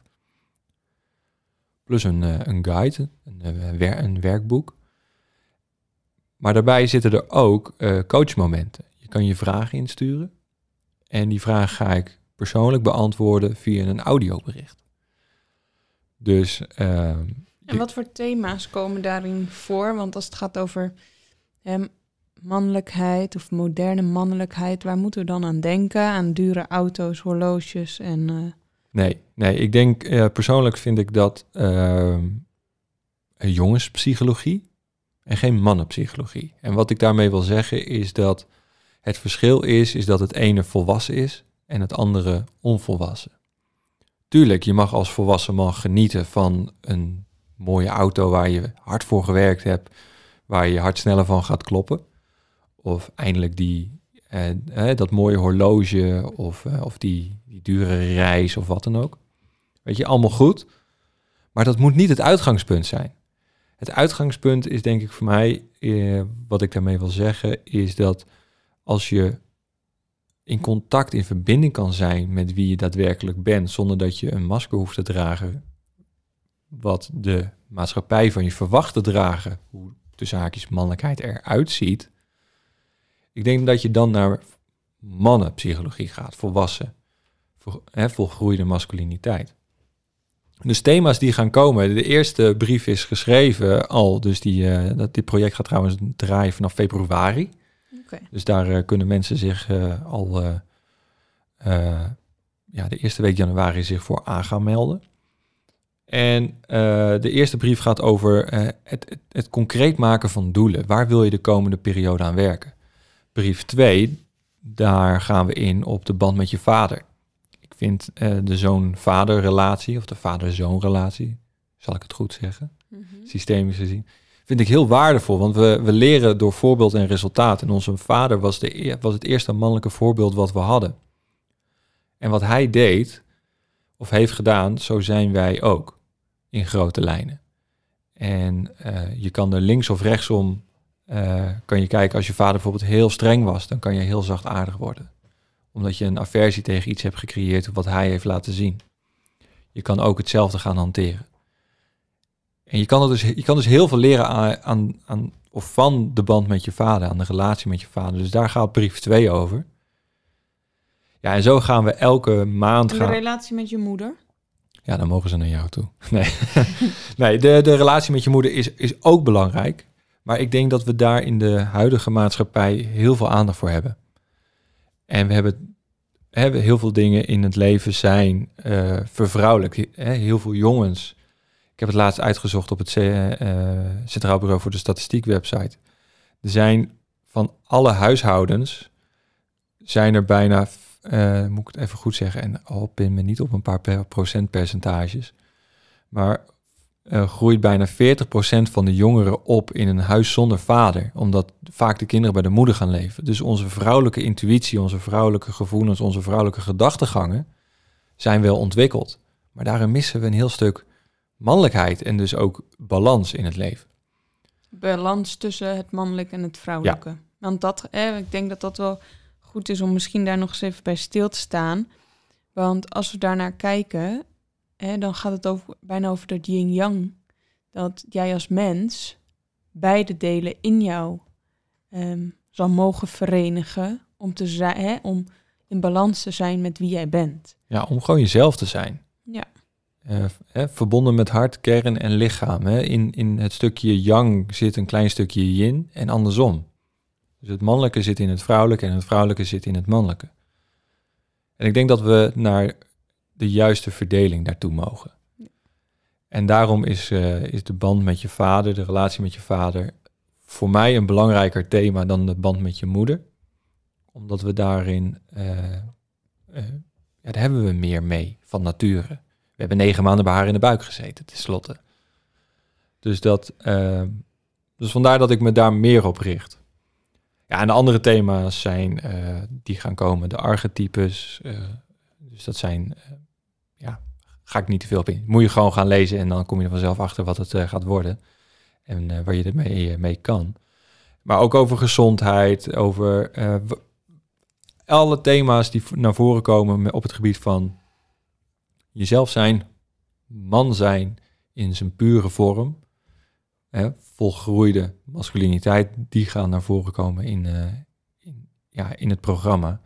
Plus een, uh, een guide, een, eh, een, werkboek. Maar daarbij zitten er ook coachmomenten. Je kan je vragen insturen. En die vraag ga ik persoonlijk beantwoorden via een audiobericht. Dus. Uh, en wat voor thema's komen daarin voor? Want als het gaat over mannelijkheid of moderne mannelijkheid, waar moeten we dan aan denken? Aan dure auto's, horloges en. Uh... Nee, nee, ik denk uh, persoonlijk vind ik dat ehm, jongenspsychologie en geen mannenpsychologie. En wat ik daarmee wil zeggen is dat het verschil is, is dat het ene volwassen is en het andere onvolwassen. Tuurlijk, je mag als volwassen man genieten van een mooie auto waar je hard voor gewerkt hebt, waar je hart sneller van gaat kloppen. Of eindelijk die, eh, eh, dat mooie horloge of, eh, of die, die dure reis of wat dan ook. Weet je, allemaal goed. Maar dat moet niet het uitgangspunt zijn. Het uitgangspunt is denk ik voor mij, eh, wat ik daarmee wil zeggen, is dat als je in contact, in verbinding kan zijn met wie je daadwerkelijk bent, zonder dat je een masker hoeft te dragen, wat de maatschappij van je verwacht te dragen, hoe tussen haakjes mannelijkheid eruit ziet. Ik denk dat je dan naar mannenpsychologie gaat, volwassen, vol, hè, volgroeide masculiniteit. Dus thema's die gaan komen. De eerste brief is geschreven al, dus die, uh, dat, dit project gaat trouwens draaien vanaf februari. Okay. Dus daar uh, kunnen mensen zich uh, al uh, ja, de eerste week januari zich voor aan gaan melden. En de eerste brief gaat over het, het, het, concreet maken van doelen. Waar wil je de komende periode aan werken? Brief 2, daar gaan we in op de band met je vader. Ik vind de zoon-vader relatie, of de vader-zoon relatie, zal ik het goed zeggen, mm -hmm. systemisch gezien, vind ik heel waardevol. Want we, we leren door voorbeeld en resultaat. En onze vader was, de, was het eerste mannelijke voorbeeld wat we hadden. En wat hij deed, of heeft gedaan, zo zijn wij ook. In grote lijnen. En uh, je kan er links of rechtsom, uh, kan je kijken, als je vader bijvoorbeeld heel streng was, dan kan je heel zachtaardig worden. Omdat je een aversie tegen iets hebt gecreëerd wat hij heeft laten zien. Je kan ook hetzelfde gaan hanteren. En je kan, dus, je kan dus heel veel leren aan, aan, aan, of van de band met je vader, aan de relatie met je vader. Dus daar gaat brief 2 over. Ja, en zo gaan we elke maand... En de gaan... relatie met je moeder? Ja, dan mogen ze naar jou toe. Nee, nee de, de relatie met je moeder is, is ook belangrijk. Maar ik denk dat we daar in de huidige maatschappij heel veel aandacht voor hebben. En we hebben, hebben heel veel dingen in het leven zijn uh, vervrouwelijk. Heel veel jongens ik heb het laatst uitgezocht op het uh, Centraal Bureau voor de Statistiek website. Er zijn van alle huishoudens, zijn er bijna, uh, moet ik het even goed zeggen, en al pin me niet op een paar procentpercentages, maar groeit bijna 40% van de jongeren op in een huis zonder vader, omdat vaak de kinderen bij de moeder gaan leven. Dus onze vrouwelijke intuïtie, onze vrouwelijke gevoelens, onze vrouwelijke gedachtegangen zijn wel ontwikkeld. Maar daarin missen we een heel stuk mannelijkheid en dus ook balans in het leven. Balans tussen het mannelijke en het vrouwelijke. Ja. Want dat, eh, ik denk dat dat wel goed is om misschien daar nog eens even bij stil te staan. Want als we daarnaar kijken, eh, dan gaat het over, bijna over dat yin-yang. Dat jij als mens beide delen in jou um, zal mogen verenigen om, te zijn, om in balans te zijn met wie jij bent. Ja, om gewoon jezelf te zijn. Ja. Eh, verbonden met hart, kern en lichaam. Hè. In, in het stukje yang zit een klein stukje yin en andersom. Dus het mannelijke zit in het vrouwelijke en het vrouwelijke zit in het mannelijke. En ik denk dat we naar de juiste verdeling daartoe mogen. En daarom is, eh, is de band met je vader, de relatie met je vader, voor mij een belangrijker thema dan de band met je moeder. Omdat we daarin, eh, eh, ja, daar hebben we meer mee van nature. We hebben negen maanden bij haar in de buik gezeten, tenslotte. Dus, dat, eh, dus vandaar dat ik me daar meer op richt. Ja, en de andere thema's zijn, eh, die gaan komen, de archetypes. eh, dus dat zijn, eh, ja, ga ik niet te veel op in. Moet je gewoon gaan lezen en dan kom je er vanzelf achter wat het gaat worden. En waar je ermee mee kan. Maar ook over gezondheid, over alle thema's die naar voren komen me- op het gebied van jezelf zijn, man zijn in zijn pure vorm, hè, volgroeide masculiniteit, die gaan naar voren komen in, eh, in, ja, in het programma.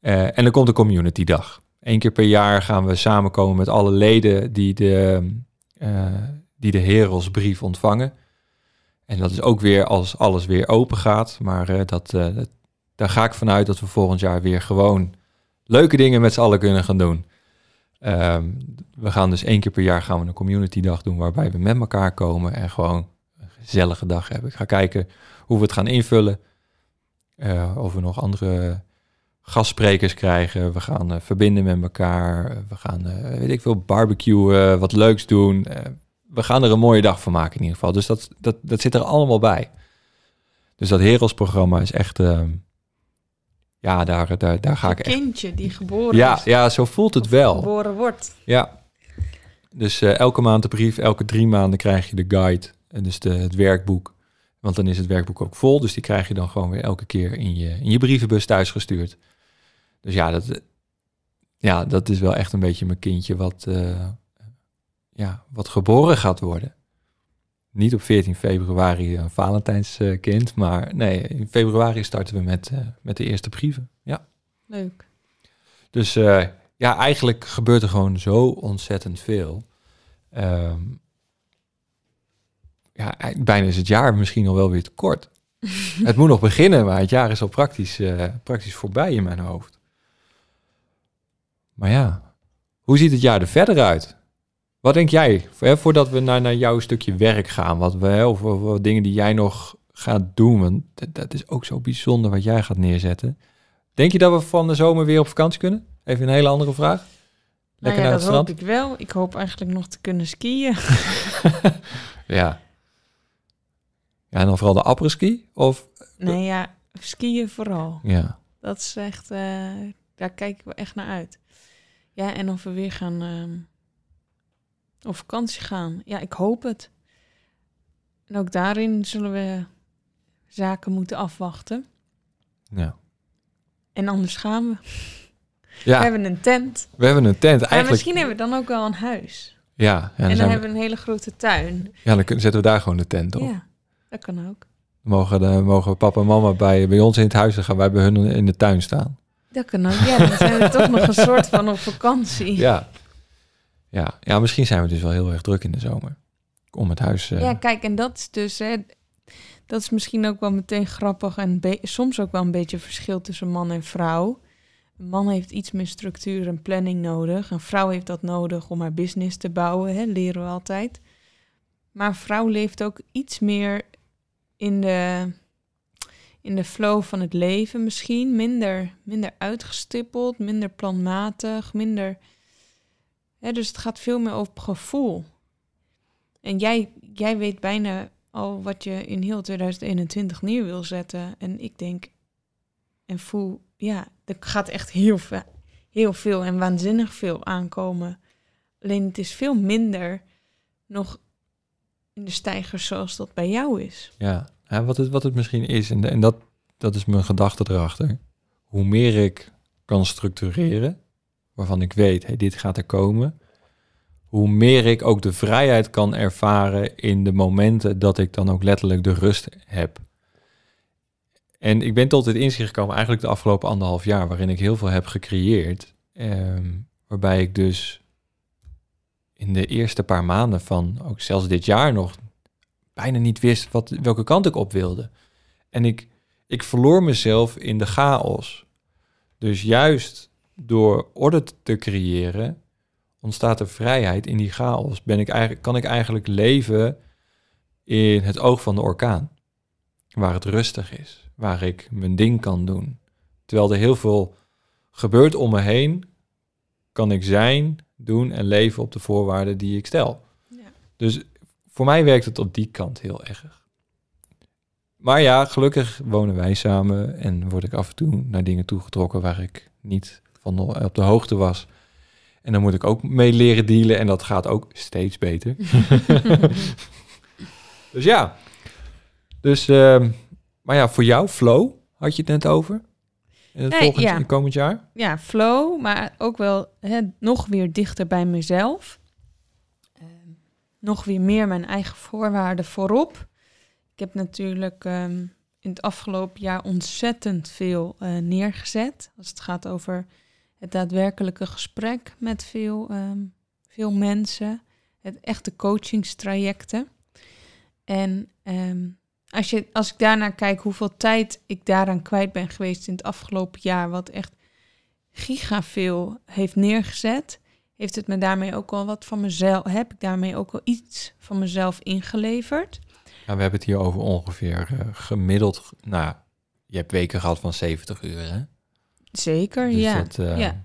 Eh, en dan komt de community dag. Eén keer per jaar gaan we samenkomen met alle leden die de, eh, die de Herelsbrief ontvangen. En dat is ook weer als alles weer open gaat. Maar dat, dat- daar ga ik vanuit dat we volgend jaar weer gewoon leuke dingen met z'n allen kunnen gaan doen. Ehm, we gaan dus één keer per jaar gaan we een community dag doen waarbij we met elkaar komen en gewoon een gezellige dag hebben. Ik ga kijken hoe we het gaan invullen. Eh, of we nog andere gastsprekers krijgen. We gaan eh, verbinden met elkaar. We gaan, eh, weet ik veel, barbecuen, wat leuks doen. We gaan er een mooie dag van maken in ieder geval. Dus dat, dat, dat zit er allemaal bij. Dus dat Herels-programma is echt... ehm, ja, daar, daar, daar ga ik echt... kindje die geboren Ja, is. ja, zo voelt het wel. Geboren wordt. Ja. Dus eh, elke maand de brief, elke drie maanden krijg je de guide. En dus de, het werkboek. Want dan is het werkboek ook vol. Dus die krijg je dan gewoon weer elke keer in je, in je brievenbus thuis gestuurd. Dus ja dat, ja, dat is wel echt een beetje mijn kindje wat, eh, ja, wat geboren gaat worden. Niet op 14 februari een Valentijnskind, maar nee, in februari starten we met, eh, met de eerste brieven. Ja. Leuk. Dus eh, ja, eigenlijk gebeurt er gewoon zo ontzettend veel. Ehm, ja, bijna is het jaar misschien al wel weer te kort. het moet nog beginnen, maar het jaar is al praktisch, eh, praktisch voorbij in mijn hoofd. Maar ja, hoe ziet het jaar er verder uit? Wat denk jij, hè, voordat we naar, naar jouw stukje werk gaan, wat we, hè, of, dingen die jij nog gaat doen, want dat, dat is ook zo bijzonder wat jij gaat neerzetten. Denk je dat we van de zomer weer op vakantie kunnen? Even een hele andere vraag. Nou Lekker ja, naar dat strand. hoop ik wel. Ik hoop eigenlijk nog te kunnen skiën. Ja. Ja, en dan vooral de apres-ski? Of, Nee, ja, skiën vooral. ja. Dat is echt, eh, daar kijk ik wel echt naar uit. Ja, en of we weer gaan ehm, op vakantie gaan. Ja, ik hoop het. En ook daarin zullen we zaken moeten afwachten. Ja. En anders gaan we. ja, We hebben een tent. we hebben een tent. Maar Eigenlijk, misschien hebben we dan ook wel een huis. ja, dan, en dan we- hebben we een hele grote tuin. ja, dan kunnen- zetten we daar gewoon de tent op. Ja, dat kan ook. Dan mogen, mogen papa en mama bij, bij ons in het huis, gaan wij bij hun in de tuin staan. Dat kan ook. Ja, dan zijn we toch nog een soort van op vakantie. Ja. Ja. ja, misschien zijn we dus wel heel erg druk in de zomer. Om het huis... eh, Ja, kijk, en dat is dus, hè, dat is misschien ook wel meteen grappig en soms ook wel een beetje verschil tussen man en vrouw. Een man heeft iets meer structuur en planning nodig. Een vrouw heeft dat nodig om haar business te bouwen, hè, leren we altijd. Maar een vrouw leeft ook iets meer in de, in de flow van het leven misschien. Minder, minder uitgestippeld, minder planmatig, minder... Dus het gaat veel meer over gevoel. En jij, jij weet bijna al wat je in heel 2021 neer wil zetten. En ik denk en voel, ja, er gaat echt heel veel, heel veel en waanzinnig veel aankomen. Alleen het is veel minder nog in de stijgers zoals dat bij jou is. Ja, ja wat, het, wat het misschien is, en, en dat, dat is mijn gedachte erachter. Hoe meer ik kan structureren, waarvan ik weet, dit gaat er komen, hoe meer ik ook de vrijheid kan ervaren in de momenten dat ik dan ook letterlijk de rust heb. En ik ben tot het inzicht gekomen eigenlijk de afgelopen anderhalf jaar, waarin ik heel veel heb gecreëerd. ehm, waarbij ik dus in de eerste paar maanden van, ook zelfs dit jaar nog, bijna niet wist wat, welke kant ik op wilde. En ik, ik verloor mezelf in de chaos. Dus juist door orde te creëren, ontstaat er vrijheid in die chaos. Ben ik eigenlijk, kan ik eigenlijk leven in het oog van de orkaan. Waar het rustig is. Waar ik mijn ding kan doen. Terwijl er heel veel gebeurt om me heen, kan ik zijn, doen en leven op de voorwaarden die ik stel. Ja. Dus voor mij werkt het op die kant heel erg. Maar ja, gelukkig wonen wij samen en word ik af en toe naar dingen toegetrokken waar ik niet van op de hoogte was. En dan moet ik ook mee leren dealen en dat gaat ook steeds beter. dus ja. Dus, ehm, maar ja, voor jou, flow, had je het net over? In het Nee, volgend ja. in komend jaar? ja, flow, maar ook wel hè, nog weer dichter bij mezelf. Ehm, nog weer meer mijn eigen voorwaarden voorop. Ik heb natuurlijk ehm, in het afgelopen jaar ontzettend veel eh, neergezet. Als het gaat over het daadwerkelijke gesprek met veel, ehm, veel mensen. Het echte coachingstrajecten. En ehm, als, je, als ik daarnaar kijk hoeveel tijd ik daaraan kwijt ben geweest in het afgelopen jaar, wat echt giga veel heeft neergezet, heeft het me daarmee ook wel wat van mezelf, heb ik daarmee ook wel iets van mezelf ingeleverd. Ja, we hebben het hier over ongeveer eh, gemiddeld. Nou, je hebt weken gehad van 70 uur, hè? Zeker, Dus ja. dat, eh, ja.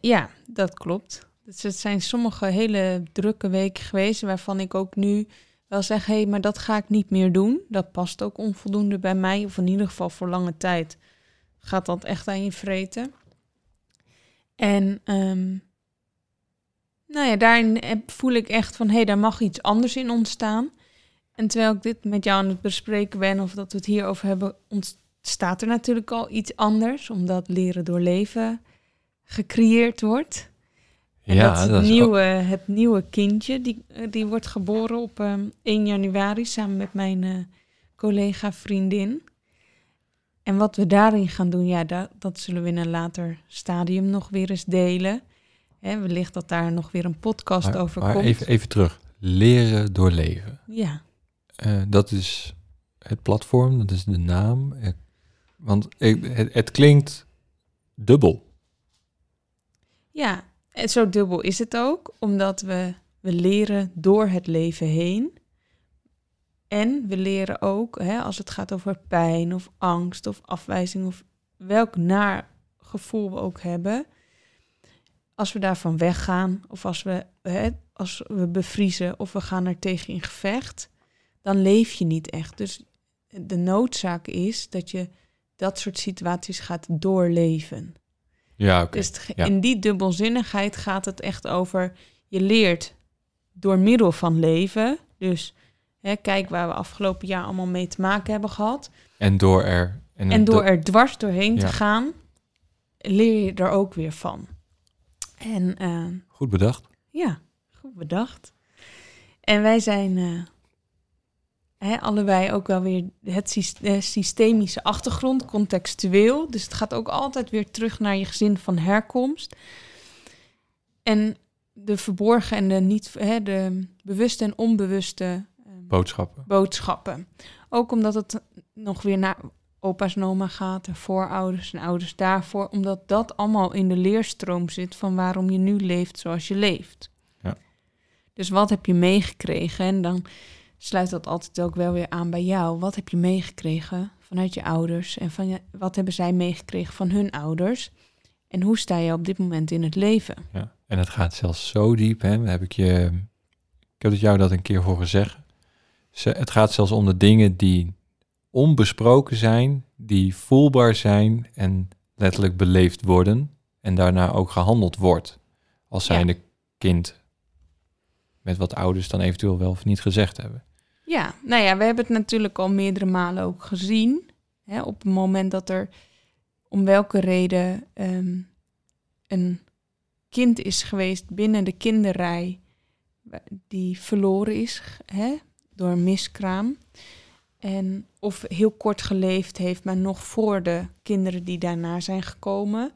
Ja, dat klopt. Dus het zijn sommige hele drukke weken geweest waarvan ik ook nu wel zeg, hé, hey, maar dat ga ik niet meer doen. Dat past ook onvoldoende bij mij, of in ieder geval voor lange tijd gaat dat echt aan je vreten. En ehm, nou ja, daarin voel ik echt van, hé, hey, daar mag iets anders in ontstaan. En terwijl ik dit met jou aan het bespreken ben, of dat we het hierover hebben, ontstaat er natuurlijk al iets anders, omdat leren door leven gecreëerd wordt. En ja, dat, is het, dat is ook- nieuwe, het nieuwe kindje, die, eh, die wordt geboren op ehm, 1 januari samen met mijn eh, collega vriendin. En wat we daarin gaan doen, ja, dat, dat zullen we in een later stadium nog weer eens delen. Hè, wellicht dat daar nog weer een podcast maar, over maar komt. even, even terug. Leren door leven. Ja, Eh, dat is het platform, dat is de naam. Eh, want het, het klinkt dubbel. ja, en zo dubbel is het ook, omdat we, we leren door het leven heen. En we leren ook, hè, als het gaat over pijn of angst of afwijzing of welk naar gevoel we ook hebben. Als we daarvan weggaan of als we, hè, als we bevriezen of we gaan er tegen in gevecht, dan leef je niet echt. Dus de noodzaak is dat je dat soort situaties gaat doorleven. Ja, oké. Dus het ge- ja. in die dubbelzinnigheid gaat het echt over... je leert door middel van leven. Dus hè, kijk waar we afgelopen jaar allemaal mee te maken hebben gehad. En door er... En door dat- er dwars doorheen te gaan, leer je er ook weer van. En eh, Goed bedacht. ja, goed bedacht. En wij zijn eh, hè, allebei ook wel weer het de systemische achtergrond, contextueel. Dus het gaat ook altijd weer terug naar je gezin van herkomst. En de verborgen en de niet, hè, de bewuste en onbewuste eh, Boodschappen. boodschappen. Ook omdat het nog weer naar opa's en oma gaat en voorouders en ouders daarvoor. Omdat dat allemaal in de leerstroom zit van waarom je nu leeft zoals je leeft. Ja. Dus wat heb je meegekregen? En dan sluit dat altijd ook wel weer aan bij jou. Wat heb je meegekregen vanuit je ouders? En van je, wat hebben zij meegekregen van hun ouders? En hoe sta je op dit moment in het leven? Ja. En het gaat zelfs zo diep, hè. Heb ik, je, ik heb het jou dat een keer horen zeggen. Ze- Het gaat zelfs om de dingen die onbesproken zijn, die voelbaar zijn en letterlijk beleefd worden. En daarna ook gehandeld wordt. Als Ja. zijnde kind. Met wat ouders dan eventueel wel of niet gezegd hebben. Ja, nou ja, we hebben het natuurlijk al meerdere malen ook gezien. Hè, op het moment dat er om welke reden ehm, een kind is geweest binnen de kinderrij die verloren is hè, door een miskraam. En of heel kort geleefd heeft, maar nog voor de kinderen die daarna zijn gekomen.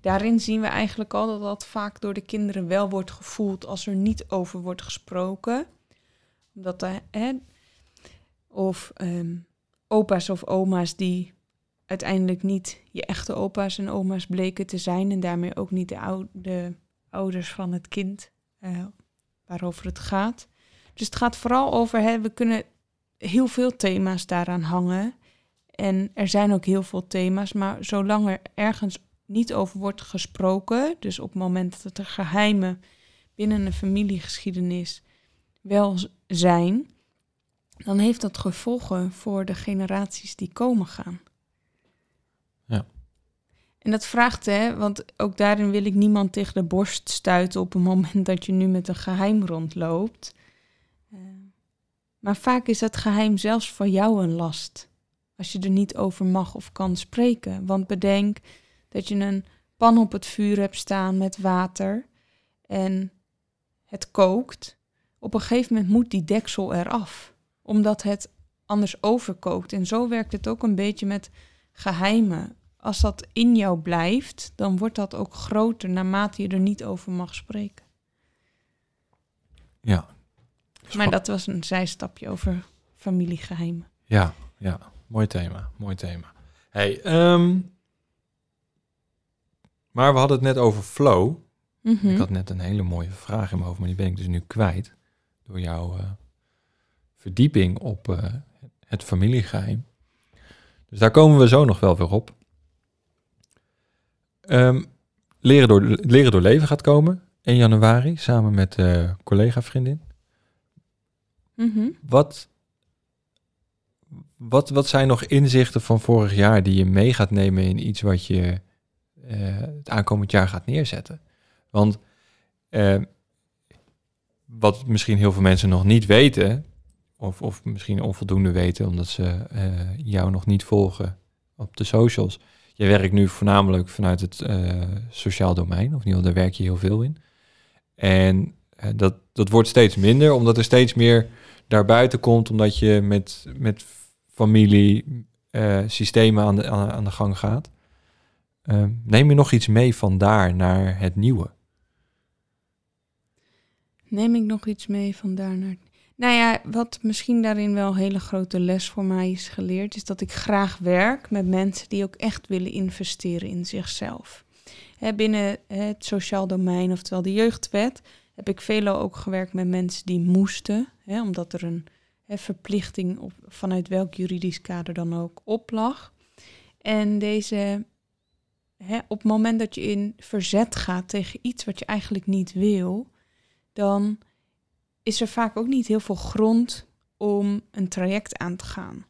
Daarin zien we eigenlijk al dat dat vaak door de kinderen wel wordt gevoeld als er niet over wordt gesproken. Omdat er, hè, of ehm, opa's of oma's die uiteindelijk niet je echte opa's en oma's bleken te zijn en daarmee ook niet de, ou- de ouders van het kind eh, waarover het gaat. Dus het gaat vooral over, hè, we kunnen heel veel thema's daaraan hangen. En er zijn ook heel veel thema's, maar zolang er ergens niet over wordt gesproken, dus op het moment dat er geheimen binnen een familiegeschiedenis wel zijn, dan heeft dat gevolgen voor de generaties die komen gaan. Ja. En dat vraagt, hè, want ook daarin wil ik niemand tegen de borst stuiten op het moment dat je nu met een geheim rondloopt. Eh, maar vaak is dat geheim zelfs voor jou een last. Als je er niet over mag of kan spreken. Want bedenk dat je een pan op het vuur hebt staan met water en het kookt. Op een gegeven moment moet die deksel eraf, omdat het anders overkookt. En zo werkt het ook een beetje met geheimen. Als dat in jou blijft, dan wordt dat ook groter naarmate je er niet over mag spreken. Ja. Maar dat was een zijstapje over familiegeheimen. Ja, ja. Mooi thema. Mooi thema. Hey, ehm, maar we hadden het net over flow. Mhm. Ik had net een hele mooie vraag in mijn hoofd, maar die ben ik dus nu kwijt. Door jouw eh, verdieping op eh, het familiegeheim. Dus daar komen we zo nog wel weer op. Ehm, leren, door, leren door leven gaat komen. 1 januari, samen met eh collega-vriendin. Mhm. Wat, wat, wat zijn nog inzichten van vorig jaar die je mee gaat nemen in iets wat je eh, het aankomend jaar gaat neerzetten? Want eh, wat misschien heel veel mensen nog niet weten, of, of misschien onvoldoende weten omdat ze eh, jou nog niet volgen op de socials. Je werkt nu voornamelijk vanuit het eh, sociaal domein, of geval daar werk je heel veel in. En eh, dat, dat wordt steeds minder, omdat er steeds meer daarbuiten komt, omdat je met, met familie systemen aan de, aan, de gang gaat. Eh, neem je nog iets mee van daar naar het nieuwe? Neem ik nog iets mee van daarnaar? Nou ja, wat misschien daarin wel een hele grote les voor mij is geleerd, is dat ik graag werk met mensen die ook echt willen investeren in zichzelf. Binnen het sociaal domein, oftewel de jeugdwet, heb ik veelal ook gewerkt met mensen die moesten, omdat er een verplichting op, vanuit welk juridisch kader dan ook op lag. En deze, op het moment dat je in verzet gaat tegen iets wat je eigenlijk niet wil, dan is er vaak ook niet heel veel grond om een traject aan te gaan.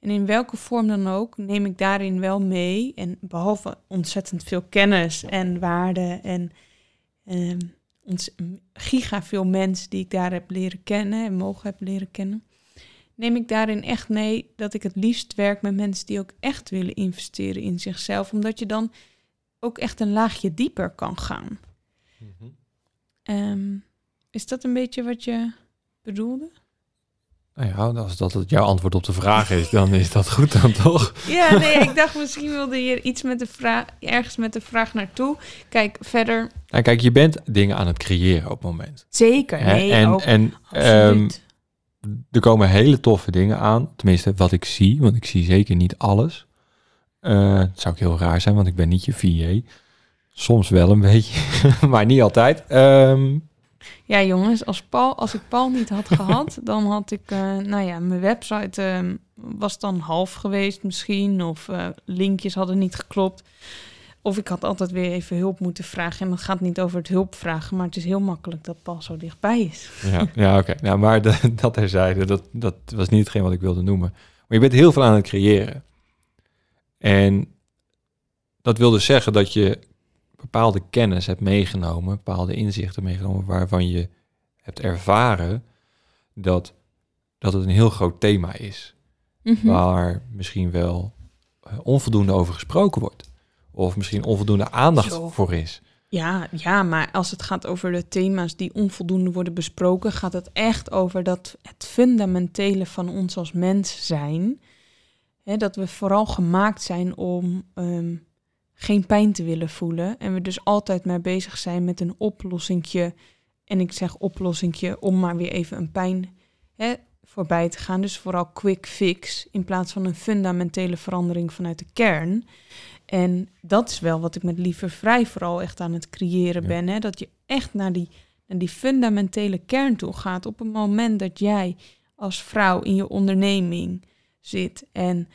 En in welke vorm dan ook neem ik daarin wel mee. En behalve ontzettend veel kennis en waarde en ehm, ons, giga veel mensen die ik daar heb leren kennen en mogen heb leren kennen, neem ik daarin echt mee dat ik het liefst werk met mensen die ook echt willen investeren in zichzelf, omdat je dan ook echt een laagje dieper kan gaan. Ehm, is dat een beetje wat je bedoelde? Nou ja, als dat het jouw antwoord op de vraag is, dan is dat goed dan toch? Ja, nee, ik dacht misschien wilde je iets met de vraag, ergens met de vraag naartoe. Kijk, verder Nou, kijk, je bent dingen aan het creëren op het moment. zeker. Nee, en ook en ehm, absoluut. er komen hele toffe dingen aan. Tenminste, wat ik zie, want ik zie zeker niet alles. Eh, het zou ook heel raar zijn, want ik ben niet je VA. Soms wel een beetje, maar niet altijd. Ehm, Ja, jongens, als, Paul, als ik Paul niet had gehad, dan had ik, eh, nou ja, mijn website ehm, was dan half geweest misschien, of eh, linkjes hadden niet geklopt. Of ik had altijd weer even hulp moeten vragen. En het gaat niet over het hulp vragen, maar het is heel makkelijk dat Paul zo dichtbij is. ja, ja oké. Nou, maar de- dat terzijde, dat, dat was niet hetgeen wat ik wilde noemen. Maar je bent heel veel aan het creëren. En dat wil dus zeggen dat je bepaalde kennis hebt meegenomen, bepaalde inzichten meegenomen, waarvan je hebt ervaren dat, dat het een heel groot thema is. Mhm. Waar misschien wel eh, onvoldoende over gesproken wordt. Of misschien onvoldoende aandacht Zo. voor is. Ja, ja, maar als het gaat over de thema's die onvoldoende worden besproken, gaat het echt over dat het fundamentele van ons als mens zijn. Hè, dat we vooral gemaakt zijn om ehm, geen pijn te willen voelen. En we dus altijd maar bezig zijn met een oplossingje. En ik zeg oplossingje om maar weer even een pijn hè, voorbij te gaan. Dus vooral quick fix in plaats van een fundamentele verandering vanuit de kern. En dat is wel wat ik met Liever Vrij vooral echt aan het creëren Ja. ben. Hè? Dat je echt naar die, naar die fundamentele kern toe gaat op het moment dat jij als vrouw in je onderneming zit en,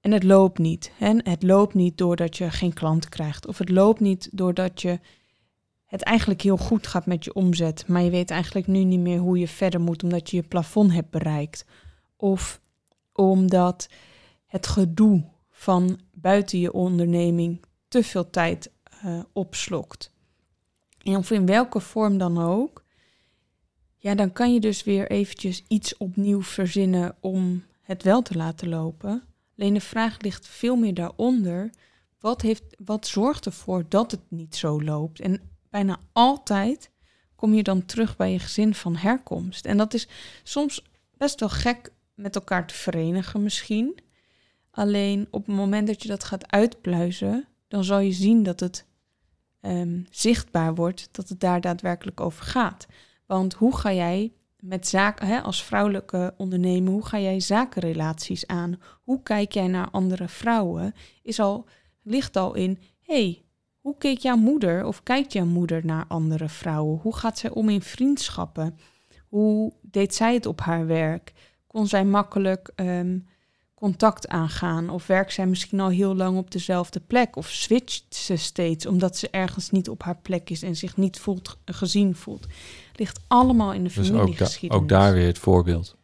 en het loopt niet. Hè? Het loopt niet doordat je geen klanten krijgt. Of het loopt niet doordat je het eigenlijk heel goed gaat met je omzet. Maar je weet eigenlijk nu niet meer hoe je verder moet omdat je je plafond hebt bereikt. Of omdat het gedoe van buiten je onderneming te veel tijd eh, opslokt. En of in welke vorm dan ook. Ja, dan kan je dus weer eventjes iets opnieuw verzinnen om het wel te laten lopen. Alleen de vraag ligt veel meer daaronder. Wat, heeft, wat zorgt ervoor dat het niet zo loopt? En bijna altijd kom je dan terug bij je gezin van herkomst. En dat is soms best wel gek met elkaar te verenigen misschien. Alleen op het moment dat je dat gaat uitpluizen, dan zal je zien dat het ehm, zichtbaar wordt dat het daar daadwerkelijk over gaat. Want hoe ga jij met zaken, hè, als vrouwelijke ondernemer, hoe ga jij zakenrelaties aan? Hoe kijk jij naar andere vrouwen? Is al, ligt al in, hey, hoe keek jouw moeder of kijkt jouw moeder naar andere vrouwen? Hoe gaat zij om in vriendschappen? Hoe deed zij het op haar werk? Kon zij makkelijk ehm, contact aangaan? Of werkt zij misschien al heel lang op dezelfde plek? Of switcht ze steeds omdat ze ergens niet op haar plek is en zich niet voelt, gezien voelt? Ligt allemaal in de Dus ook, da- familiegeschiedenis. ook daar weer het voorbeeld.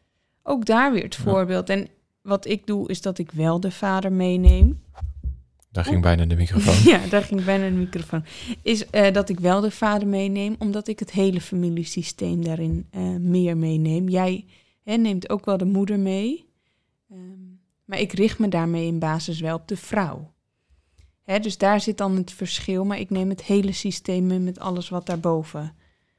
Ook daar weer het Ja. voorbeeld. En wat ik doe, is dat ik wel de vader meeneem. Daar ging bijna de microfoon. Ja, daar ging bijna de microfoon. Is eh, dat ik wel de vader meeneem, omdat ik het hele familiesysteem daarin eh, meer meeneem. Jij hè, neemt ook wel de moeder mee. Ehm, maar ik richt me daarmee in basis wel op de vrouw. Hè, dus daar zit dan het verschil. Maar ik neem het hele systeem mee met alles wat daarboven.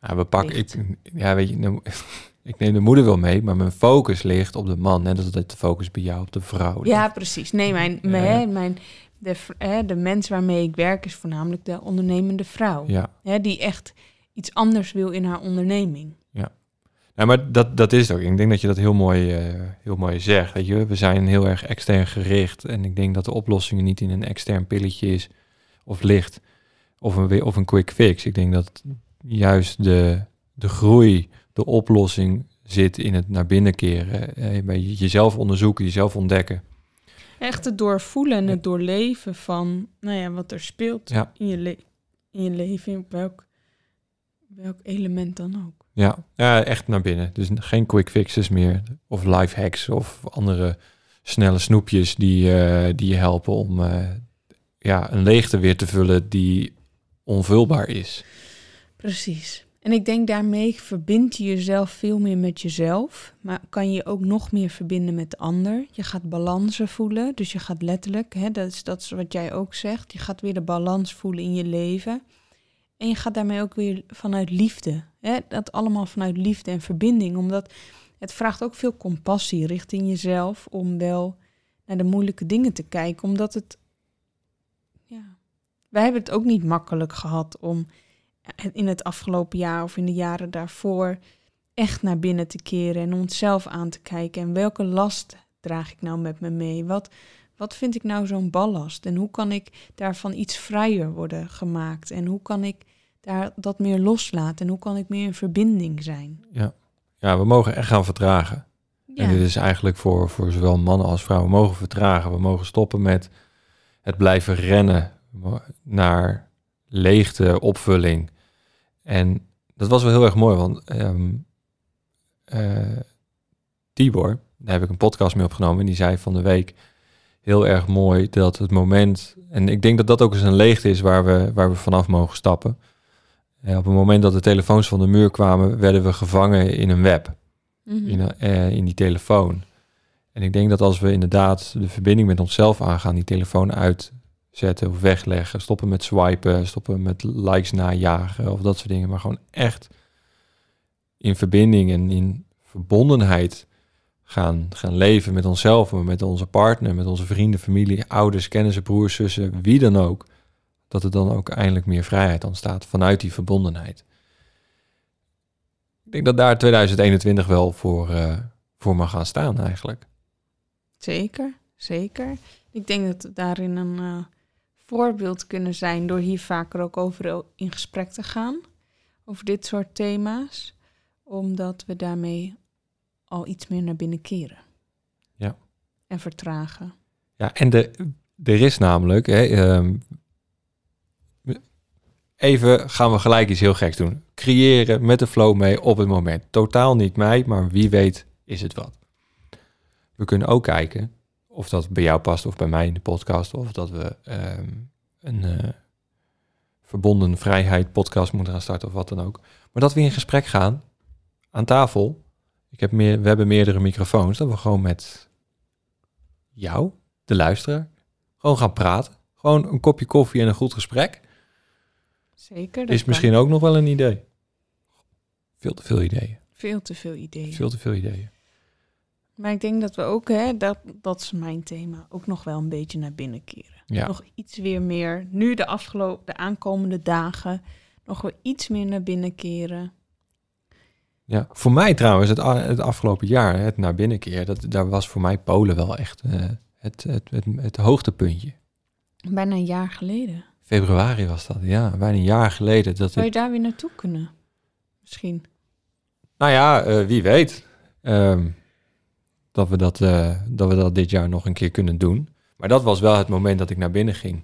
Ja, we pakken, ligt. ik, ja, weet je, de- ik neem de moeder wel mee, maar mijn focus ligt op de man. Net als dat de focus bij jou op de vrouw. ligt. Ja, precies. Nee, mijn, Ja. mijn, mijn, de, de mens waarmee ik werk is voornamelijk de ondernemende vrouw. ja. Hè, die echt iets anders wil in haar onderneming. Ja, maar dat, dat is het ook. Ik denk dat je dat heel mooi, eh, heel mooi zegt. Weet je? We zijn heel erg extern gericht. En ik denk dat de oplossing niet in een extern pilletje is of licht. Of een, of een quick fix. Ik denk dat juist de, de groei, de oplossing zit in het naar binnen keren. Eh, bij jezelf onderzoeken, jezelf ontdekken. Echt het doorvoelen en het doorleven van nou ja, wat er speelt Ja. in, je le- in je leven, op welk, welk element dan ook. Ja, ja, echt naar binnen. Dus geen quick fixes meer. Of life hacks of andere snelle snoepjes die, eh, die je helpen om eh, ja, een leegte weer te vullen die onvulbaar is. Precies. En ik denk daarmee verbind je jezelf veel meer met jezelf, maar kan je ook nog meer verbinden met de ander. Je gaat balansen voelen, dus je gaat letterlijk, hè, dat, is, dat wat jij ook zegt, je gaat weer de balans voelen in je leven. En je gaat daarmee ook weer vanuit liefde. Hè? Dat allemaal vanuit liefde en verbinding, omdat het vraagt ook veel compassie richting jezelf om wel naar de moeilijke dingen te kijken, omdat het, ja, wij hebben het ook niet makkelijk gehad om in het afgelopen jaar of in de jaren daarvoor echt naar binnen te keren en onszelf aan te kijken. En welke last draag ik nou met me mee? Wat, wat vind ik nou zo'n ballast? En hoe kan ik daarvan iets vrijer worden gemaakt? En hoe kan ik daar dat meer loslaten? En hoe kan ik meer in verbinding zijn? Ja, ja we mogen echt gaan vertragen. En dit is eigenlijk voor, voor zowel mannen als vrouwen. We mogen vertragen. We mogen stoppen met het blijven rennen naar leegte, opvulling. En dat was wel heel erg mooi, want ehm eh, Tibor, daar heb ik een podcast mee opgenomen, en die zei van de week heel erg mooi dat het moment, en ik denk dat dat ook eens een leegte is waar we, waar we vanaf mogen stappen. Eh, op het moment dat de telefoons van de muur kwamen, werden we gevangen in een web Mhm. in, eh, in die telefoon. En ik denk dat als we inderdaad de verbinding met onszelf aangaan, die telefoon zetten of wegleggen. Stoppen met swipen, stoppen met likes najagen of dat soort dingen. Maar gewoon echt in verbinding en in verbondenheid gaan, gaan leven met onszelf, met onze partner, met onze vrienden, familie, ouders, kennissen, broers, zussen, wie dan ook. Dat er dan ook eindelijk meer vrijheid ontstaat vanuit die verbondenheid. Ik denk dat daar 2021 wel voor, uh, voor mag gaan staan eigenlijk. Zeker, zeker. Ik denk dat daarin een uh, voorbeeld kunnen zijn door hier vaker ook over in gesprek te gaan. Over dit soort thema's. Omdat we daarmee al iets meer naar binnen keren. Ja. En vertragen. Ja, en de, er is namelijk, hè, um, even gaan we gelijk iets heel geks doen. Creëren met de flow mee op het moment. Totaal niet mij, maar wie weet is het wat. We kunnen ook kijken of dat bij jou past of bij mij in de podcast. Of dat we um, een uh, verbonden vrijheid podcast moeten gaan starten of wat dan ook. Maar dat we in gesprek gaan aan tafel ik heb meer, we hebben meerdere microfoons. Dat we gewoon met jou, de luisteraar, gewoon gaan praten. Gewoon een kopje koffie en een goed gesprek. Zeker. Is misschien ook nog wel een idee. Veel te veel ideeën. Veel te veel ideeën. Veel te veel ideeën. Maar ik denk dat we ook, hè, dat, dat is mijn thema, ook nog wel een beetje naar binnen keren. Ja. Nog iets weer meer, nu de afgelopen, de aankomende dagen, nog weer iets meer naar binnen keren. Ja, voor mij trouwens, het, het afgelopen jaar, het naar binnenkeer, dat, daar was voor mij Polen wel echt uh, het, het, het, het hoogtepuntje. Bijna een jaar geleden. Februari was dat, ja, bijna een jaar geleden. Dat Zou je daar weer naartoe kunnen? Misschien. Nou ja, uh, wie weet. Um, dat, we dat, uh, dat we dat dit jaar nog een keer kunnen doen. Maar dat was wel het moment dat ik naar binnen ging.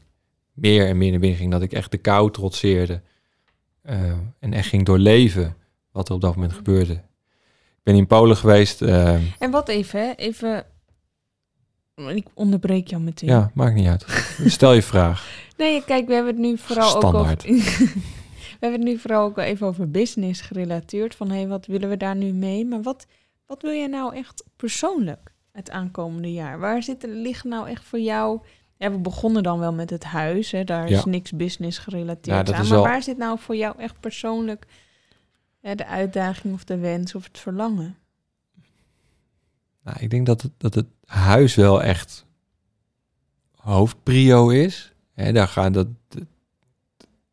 Meer en meer naar binnen ging. Dat ik echt de kou trotseerde. en echt ging doorleven wat er op dat moment gebeurde. Ik ben in Polen geweest. Uh, en wat even, hè? even. Ik onderbreek jou meteen. Ja, maakt niet uit. Stel je vraag. Nee, kijk, we hebben het nu vooral Standaard. ook over. we hebben het nu vooral ook even over business gerelateerd. Van hé, hey, wat willen we daar nu mee? Maar wat, wat wil je nou echt persoonlijk het aankomende jaar? Waar zitten liggen nou echt voor jou? Ja, we begonnen dan wel met het huis. Hè? Daar is niks business gerelateerd Ja, aan. Maar wel- waar zit nou voor jou echt persoonlijk de uitdaging of de wens of het verlangen? Nou, ik denk dat het, dat het huis wel echt hoofdprio is. Hè, daar gaan dat,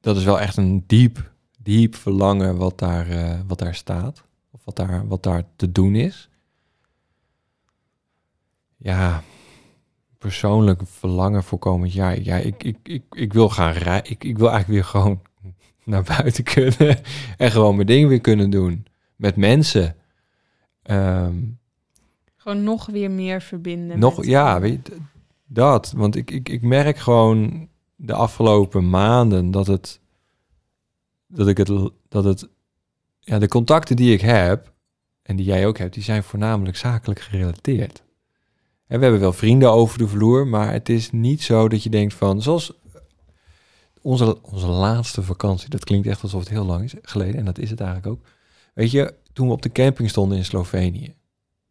dat is wel echt een diep, diep verlangen wat daar, eh, wat daar staat. Wat daar, wat daar te doen is. Ja, persoonlijk verlangen voor komend jaar. Ja, ik, ik, ik, ik wil gaan rijden. Ik, ik wil eigenlijk weer gewoon naar buiten kunnen. en gewoon mijn ding weer kunnen doen. Met mensen. Ehm, Gewoon nog weer meer verbinden. nog, ja, weet je, dat. Want ik, ik, ik merk gewoon de afgelopen maanden dat het, dat ik het, dat het, ja, de contacten die ik heb en die jij ook hebt, die zijn voornamelijk zakelijk gerelateerd. En we hebben wel vrienden over de vloer, maar het is niet zo dat je denkt van, zoals onze, onze laatste vakantie, dat klinkt echt alsof het heel lang is geleden, en dat is het eigenlijk ook. Weet je, toen we op de camping stonden in Slovenië,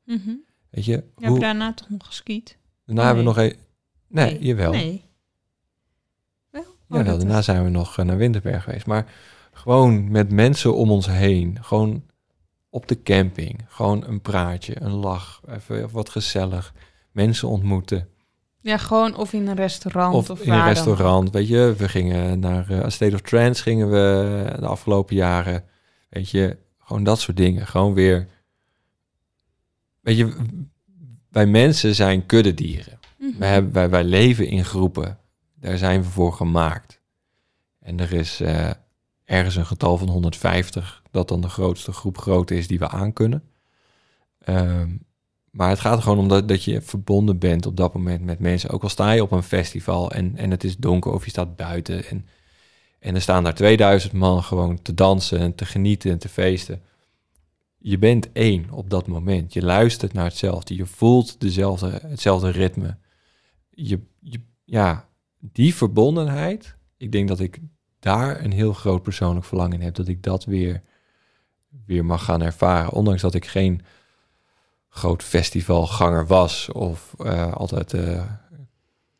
Mhm. weet je, hebben hoe, daarna toch nog geskiet? daarna hebben we nog nee. een... Nee, jawel. Nee. Wel? Oh, Ja, daarna is- zijn we nog eh, naar Winterberg geweest. Maar gewoon met mensen om ons heen. Gewoon op de camping. Gewoon een praatje, een lach, even wat gezellig. Mensen ontmoeten. Ja, gewoon of in een restaurant of, Of in een dan restaurant. Weet je, we gingen naar A State of Trance gingen we de afgelopen jaren. Weet je, gewoon dat soort dingen. Gewoon weer... Weet je, wij mensen zijn kuddedieren. Mhm. Wij, hebben, wij, wij leven in groepen. Daar zijn we voor gemaakt. En er is eh, ergens een getal van 150 dat dan de grootste groep grootte is die we aankunnen. Ehm, maar het gaat gewoon om dat, dat je verbonden bent op dat moment met mensen. Ook al sta je op een festival en, en het is donker of je staat buiten. En, en er staan daar 2000 man gewoon te dansen en te genieten en te feesten. Je bent één op dat moment. Je luistert naar hetzelfde. Je voelt dezelfde, hetzelfde ritme je, je, ja, die verbondenheid, ik denk dat ik daar een heel groot persoonlijk verlangen in heb, dat ik dat weer, weer mag gaan ervaren. Ondanks dat ik geen groot festivalganger was of eh, altijd eh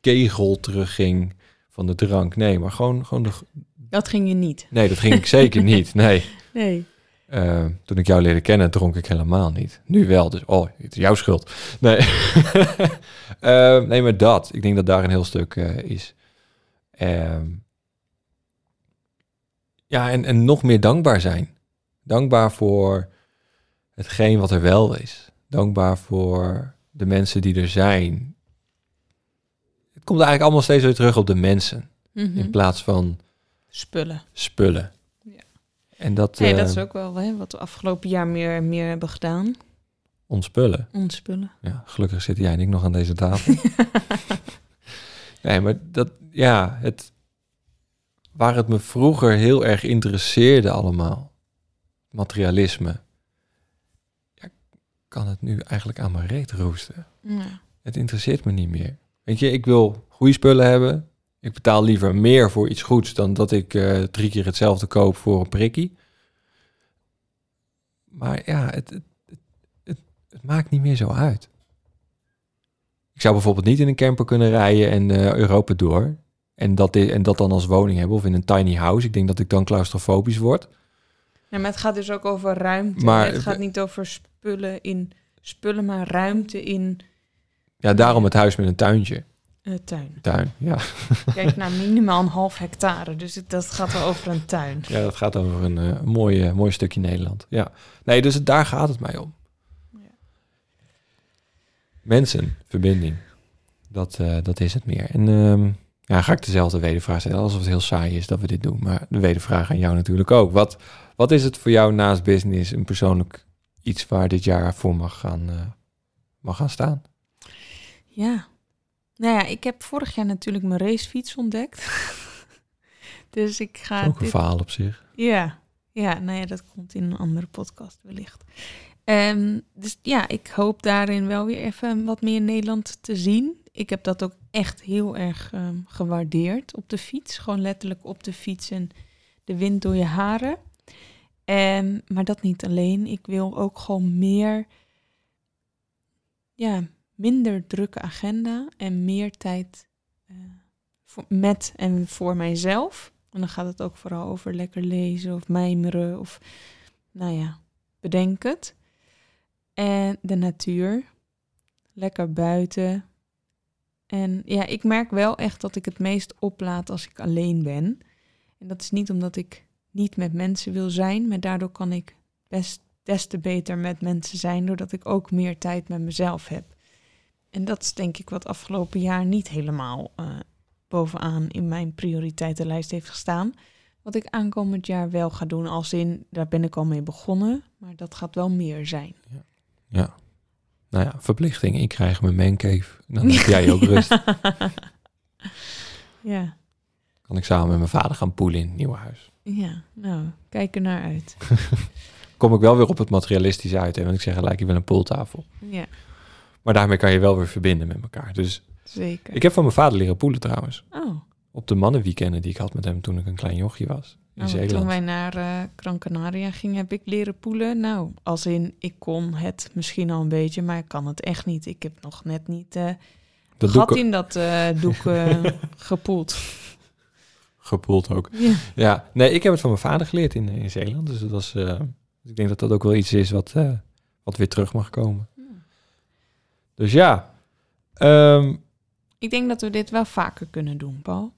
kegel terugging van de drank. Nee, maar gewoon, gewoon de... Dat ging je niet. Nee, dat ging ik zeker niet. Nee. Nee. Eh, toen ik jou leerde kennen, dronk ik helemaal niet. Nu wel, dus oh, het is jouw schuld. Nee, nee maar dat. Ik denk dat daar een heel stuk is. Ehm, ja, en, en nog meer dankbaar zijn. Dankbaar voor hetgeen wat er wel is. Dankbaar voor de mensen die er zijn. Het komt eigenlijk allemaal steeds weer terug op de mensen. Mhm. In plaats van Spullen. spullen. Ja. En dat, Nee, eh, dat is ook wel hè, wat we afgelopen jaar meer, meer hebben gedaan. ontspullen. Ontspullen. Ja, gelukkig zitten jij en ik nog aan deze tafel. nee, maar dat, ja, het, waar het me vroeger heel erg interesseerde allemaal, materialisme, ja, kan het nu eigenlijk aan mijn reet roesten. Ja. Het interesseert me niet meer. Weet je, ik wil goede spullen hebben. Ik betaal liever meer voor iets goeds dan dat ik eh, drie keer hetzelfde koop voor een prikkie. Maar ja, het, het, het, het, het maakt niet meer zo uit. Ik zou bijvoorbeeld niet in een camper kunnen rijden en eh, Europa door. En dat, di- en dat dan als woning hebben of in een tiny house. Ik denk dat ik dan claustrofobisch word. Nee, maar het gaat dus ook over ruimte. Maar- het gaat niet over spullen in spullen, maar ruimte in Ja, daarom het huis met een tuintje. een tuin. Tuin, ja. Kijk naar minimaal een half hectare, dus het- dat gaat wel over een tuin. Ja, dat gaat over een eh, mooi, mooi stukje Nederland. Ja. Nee, dus het- daar gaat het mij om. Ja. Mensen, verbinding. Dat, eh, dat is het meer. En ehm, ja, ga ik dezelfde wedervraag stellen. Alsof het heel saai is dat we dit doen. Maar de wedervraag aan jou natuurlijk ook. Wat, wat is het voor jou naast business een persoonlijk iets waar dit jaar voor mag gaan, eh, mag gaan staan? Ja. Nou ja, ik heb vorig jaar natuurlijk mijn racefiets ontdekt. dus ik ga... Ook een dit- verhaal op zich. Ja, ja, nou ja, dat komt in een andere podcast wellicht. Ehm, dus ja, ik hoop daarin wel weer even wat meer Nederland te zien. Ik heb dat ook echt heel erg ehm, gewaardeerd op de fiets. Gewoon letterlijk op de fiets en de wind door je haren. Ehm, maar dat niet alleen. Ik wil ook gewoon meer, ja, minder drukke agenda en meer tijd eh, voor, met en voor mijzelf. En dan gaat het ook vooral over lekker lezen of mijmeren of, nou ja, bedenk het. En de natuur. Lekker buiten. En ja, ik merk wel echt dat ik het meest oplaad als ik alleen ben. En dat is niet omdat ik niet met mensen wil zijn, maar daardoor kan ik best des te beter met mensen zijn, doordat ik ook meer tijd met mezelf heb. En dat is denk ik wat afgelopen jaar niet helemaal eh, bovenaan in mijn prioriteitenlijst heeft gestaan. Wat ik aankomend jaar wel ga doen, als in, daar ben ik al mee begonnen, maar dat gaat wel meer zijn. Ja. Nou ja, verplichting. Ik krijg mijn mancave. Dan heb jij ook rust. ja, Kan ik samen met mijn vader gaan poelen in het nieuwe huis. ja, nou, kijk er naar uit. kom ik wel weer op het materialistische uit. Hè? Want ik zeg gelijk, ik wil een pooltafel. Ja, Maar daarmee kan je wel weer verbinden met elkaar. Dus zeker. ik heb van mijn vader leren poelen trouwens. Oh, Op de mannenweekenden die ik had met hem toen ik een klein jochie was. In nou, toen wij naar eh Gran Canaria gingen, heb ik leren poelen. Nou, als in, ik kon het misschien al een beetje, maar ik kan het echt niet. Ik heb nog net niet eh Dat gat in dat eh, doek eh, gepoeld. gepoeld ook. Ja. Ja, nee, ik heb het van mijn vader geleerd in, in Zeeland. Dus dat was, eh, ik denk dat dat ook wel iets is wat, wat weer terug mag komen. Dus ja, ehm, Ik denk dat we dit wel vaker kunnen doen, Paul.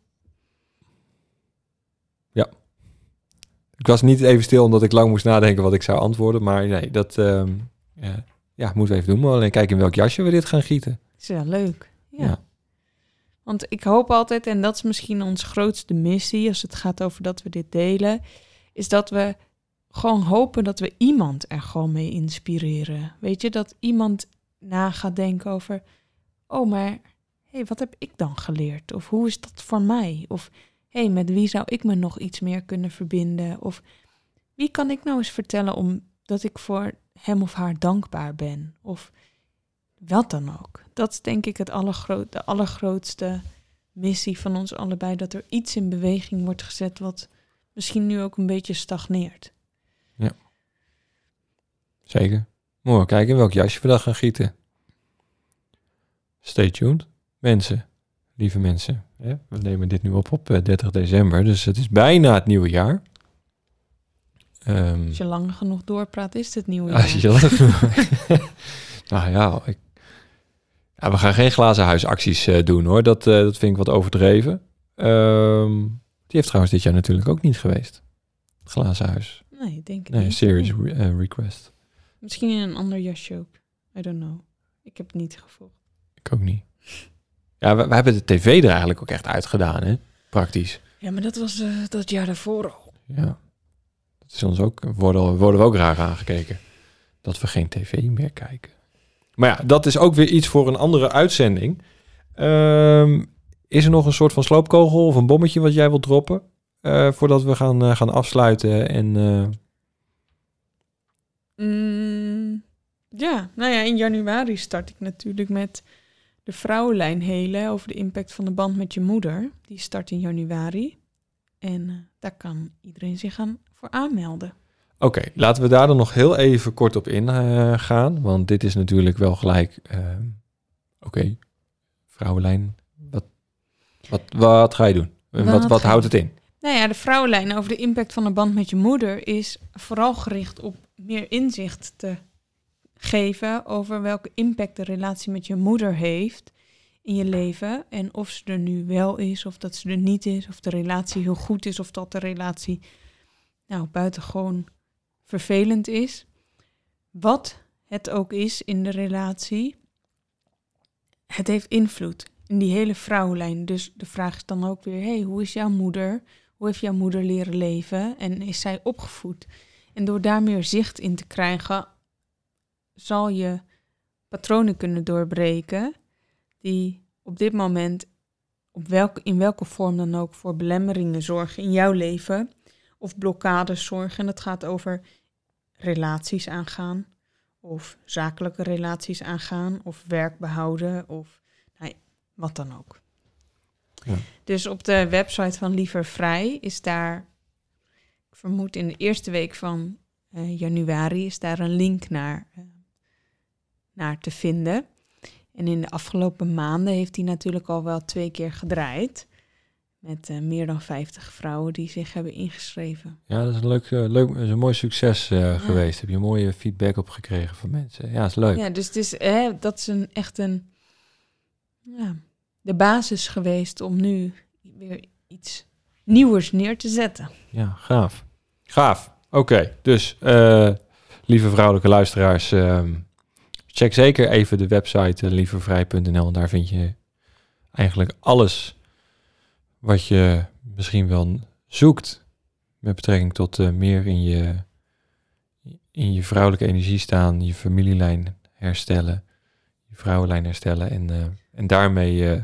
Ik was niet even stil omdat ik lang moest nadenken wat ik zou antwoorden. Maar nee, dat ehm, ja, ja, moeten we even doen. Maar alleen kijken in welk jasje we dit gaan gieten. Is wel leuk. Ja. Ja. Want ik hoop altijd, en dat is misschien onze grootste missie als het gaat over dat we dit delen, is dat we gewoon hopen dat we iemand er gewoon mee inspireren. Weet je, dat iemand na gaat denken over, oh maar, hé, hey, wat heb ik dan geleerd? Of hoe is dat voor mij? Of hé, hey, met wie zou ik me nog iets meer kunnen verbinden? Of wie kan ik nou eens vertellen om dat ik voor hem of haar dankbaar ben? Of wat dan ook. Dat is denk ik het allergroot, de allergrootste missie van ons allebei. Dat er iets in beweging wordt gezet wat misschien nu ook een beetje stagneert. Zeker. Mooi, kijken in welk jasje we dat gaan gieten. Stay tuned. Mensen, lieve mensen. Hè? We nemen dit nu op op eh, 30 december, dus het is bijna het nieuwe jaar. Ehm, Als je lang genoeg doorpraat, is het nieuwe jaar. als je nou ja, ik, ja, we gaan geen glazen huisacties eh, doen hoor. Dat, eh, dat vind ik wat overdreven. Ehm, die heeft trouwens dit jaar natuurlijk ook niet geweest. Het glazen huis. Nee, denk ik Nee, niet. serious re- eh, request. Misschien in een ander jasje ook. I don't know. Ik heb het niet gevolgd. Ik ook niet. Ja, we, we hebben de tv er eigenlijk ook echt uitgedaan, hè? Praktisch. Ja, maar dat was eh, dat jaar daarvoor al. Ja. Dat is ons ook, worden, worden we ook raar aangekeken. Dat we geen tv meer kijken. Maar ja, dat is ook weer iets voor een andere uitzending. Ehm, is er nog een soort van sloopkogel of een bommetje wat jij wilt droppen? eh, voordat we gaan, eh, gaan afsluiten en... Mm, ja, nou ja, in januari start ik natuurlijk met de vrouwenlijn helen over de impact van de band met je moeder. Die start in januari. En eh, daar kan iedereen zich aan voor aanmelden. Oké, laten we daar dan nog heel even kort op ingaan. gaan. want dit is natuurlijk wel gelijk... ehm, Oké, vrouwenlijn, wat, wat, wat ga je doen? En Wat wat, wat houdt het in? Nou ja, de vrouwenlijn over de impact van de band met je moeder is vooral gericht op meer inzicht te geven over welke impact de relatie met je moeder heeft in je leven. En of ze er nu wel is, of dat ze er niet is, of de relatie heel goed is, of dat de relatie nou buitengewoon vervelend is. Wat het ook is in de relatie, het heeft invloed in die hele vrouwenlijn. Dus de vraag is dan ook weer, hey, hoe is jouw moeder? Hoe heeft jouw moeder leren leven en is zij opgevoed? En door daar meer zicht in te krijgen, zal je patronen kunnen doorbreken die op dit moment op welke, in welke vorm dan ook voor belemmeringen zorgen in jouw leven of blokkades zorgen. En dat gaat over relaties aangaan of zakelijke relaties aangaan of werk behouden of nou wat dan ook. Ja. Dus op de website van Liever Vrij is daar, ik vermoed in de eerste week van eh, januari, is daar een link naar, eh, naar te vinden. En in de afgelopen maanden heeft hij natuurlijk al wel twee keer gedraaid. Met eh, meer dan 50 vrouwen die zich hebben ingeschreven. Ja, dat is een leuk, eh, leuk is een mooi succes eh, geweest. Heb je mooie feedback op gekregen van mensen? Ja, is leuk. Ja, dus het is, hè, dat is een, echt een, ja, de basis geweest om nu weer iets nieuws neer te zetten. Ja, gaaf. Gaaf. Oké, dus lieve vrouwelijke luisteraars, ehm, check zeker even de website uh, lievervrij.nl. En daar vind je eigenlijk alles wat je misschien wel zoekt met betrekking tot eh, meer in je, in je vrouwelijke energie staan, je familielijn herstellen, je vrouwenlijn herstellen en, eh, en daarmee eh,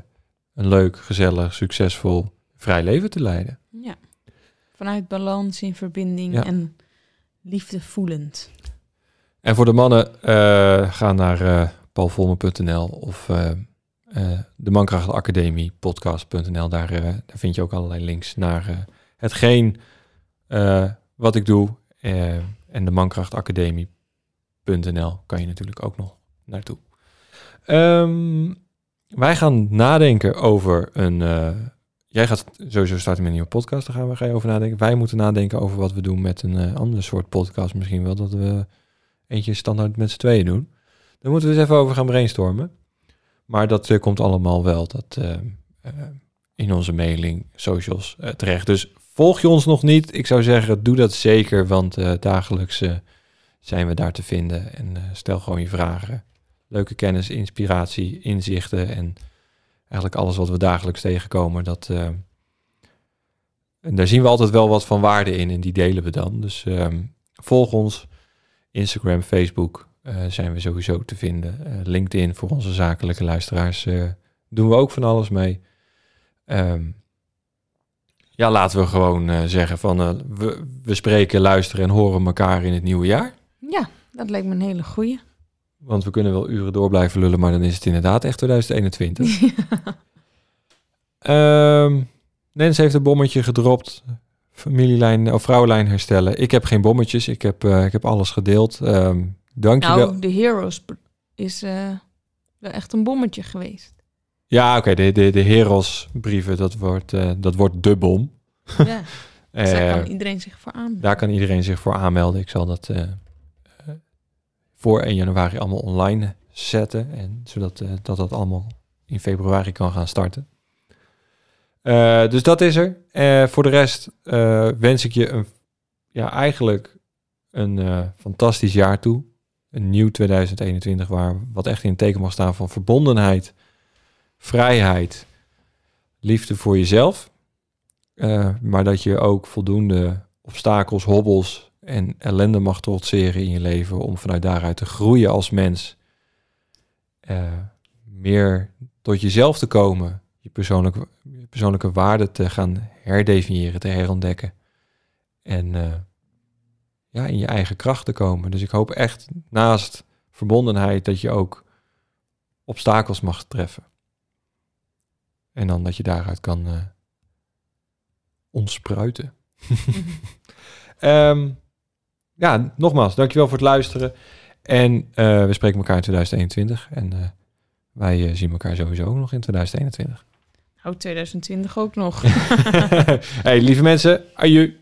een leuk, gezellig, succesvol, vrij leven te leiden. Ja, vanuit balans in verbinding Ja. en liefde voelend. En voor de mannen, eh, ga naar paulvolmer.nl of eh de Mankracht Academie podcast.nl. Daar, daar vind je ook allerlei links naar hetgeen wat ik doe. En de mankrachtacademie.nl kan je natuurlijk ook nog naartoe. Ehm, wij gaan nadenken over een... jij gaat sowieso starten met een nieuwe podcast, daar gaan we ga over nadenken. Wij moeten nadenken over wat we doen met een eh, andere soort podcast misschien wel. Dat we eentje standaard met z'n tweeën doen. Daar moeten we eens even over gaan brainstormen. Maar dat eh, komt allemaal wel dat, eh, eh, in onze mailing, socials terecht. Dus volg je ons nog niet? Ik zou zeggen, doe dat zeker, want dagelijks zijn we daar te vinden. En stel gewoon je vragen. Leuke kennis, inspiratie, inzichten en eigenlijk alles wat we dagelijks tegenkomen. Dat, en daar zien we altijd wel wat van waarde in en die delen we dan. Dus ehm, volg ons. Instagram, Facebook eh, zijn we sowieso te vinden. Eh, LinkedIn voor onze zakelijke luisteraars eh, doen we ook van alles mee. Ehm, ja, laten we gewoon zeggen van we, we spreken, luisteren en horen elkaar in het nieuwe jaar. Ja, dat lijkt me een hele goeie. Want we kunnen wel uren door blijven lullen, maar dan is het inderdaad echt 2021. Ehm Nens heeft een bommetje gedropt. Familielijn of vrouwenlijn herstellen. Ik heb geen bommetjes. Ik heb, eh, ik heb alles gedeeld. Ehm dankjewel. Nou, de Heroes is eh, wel echt een bommetje geweest. Ja, oké, de, de, de Heros-brieven, dat wordt, eh, dat wordt de bom. Ja, dus daar kan iedereen zich voor aan. Daar kan iedereen zich voor aanmelden. Ik zal dat voor 1 januari allemaal online zetten. En zodat dat, dat allemaal in februari kan gaan starten. Eh, dus dat is er. Eh, voor de rest eh, wens ik je een, ja, eigenlijk een fantastisch jaar toe. Een nieuw 2021 waar wat echt in het teken mag staan van verbondenheid, vrijheid, liefde voor jezelf. Maar dat je ook voldoende obstakels, hobbels en ellende mag trotseren in je leven om vanuit daaruit te groeien als mens. Meer tot jezelf te komen, je persoonlijke, je persoonlijke waarden te gaan herdefiniëren, te herontdekken. En eh, ja, in je eigen kracht te komen. Dus ik hoop echt naast verbondenheid dat je ook obstakels mag treffen. En dan dat je daaruit kan eh ontspruiten. Ehm, ja, nogmaals, dankjewel voor het luisteren. En eh, we spreken elkaar in 2021. En wij zien elkaar sowieso nog in 2021. Oh, 2020 ook nog. hey, lieve mensen, aju.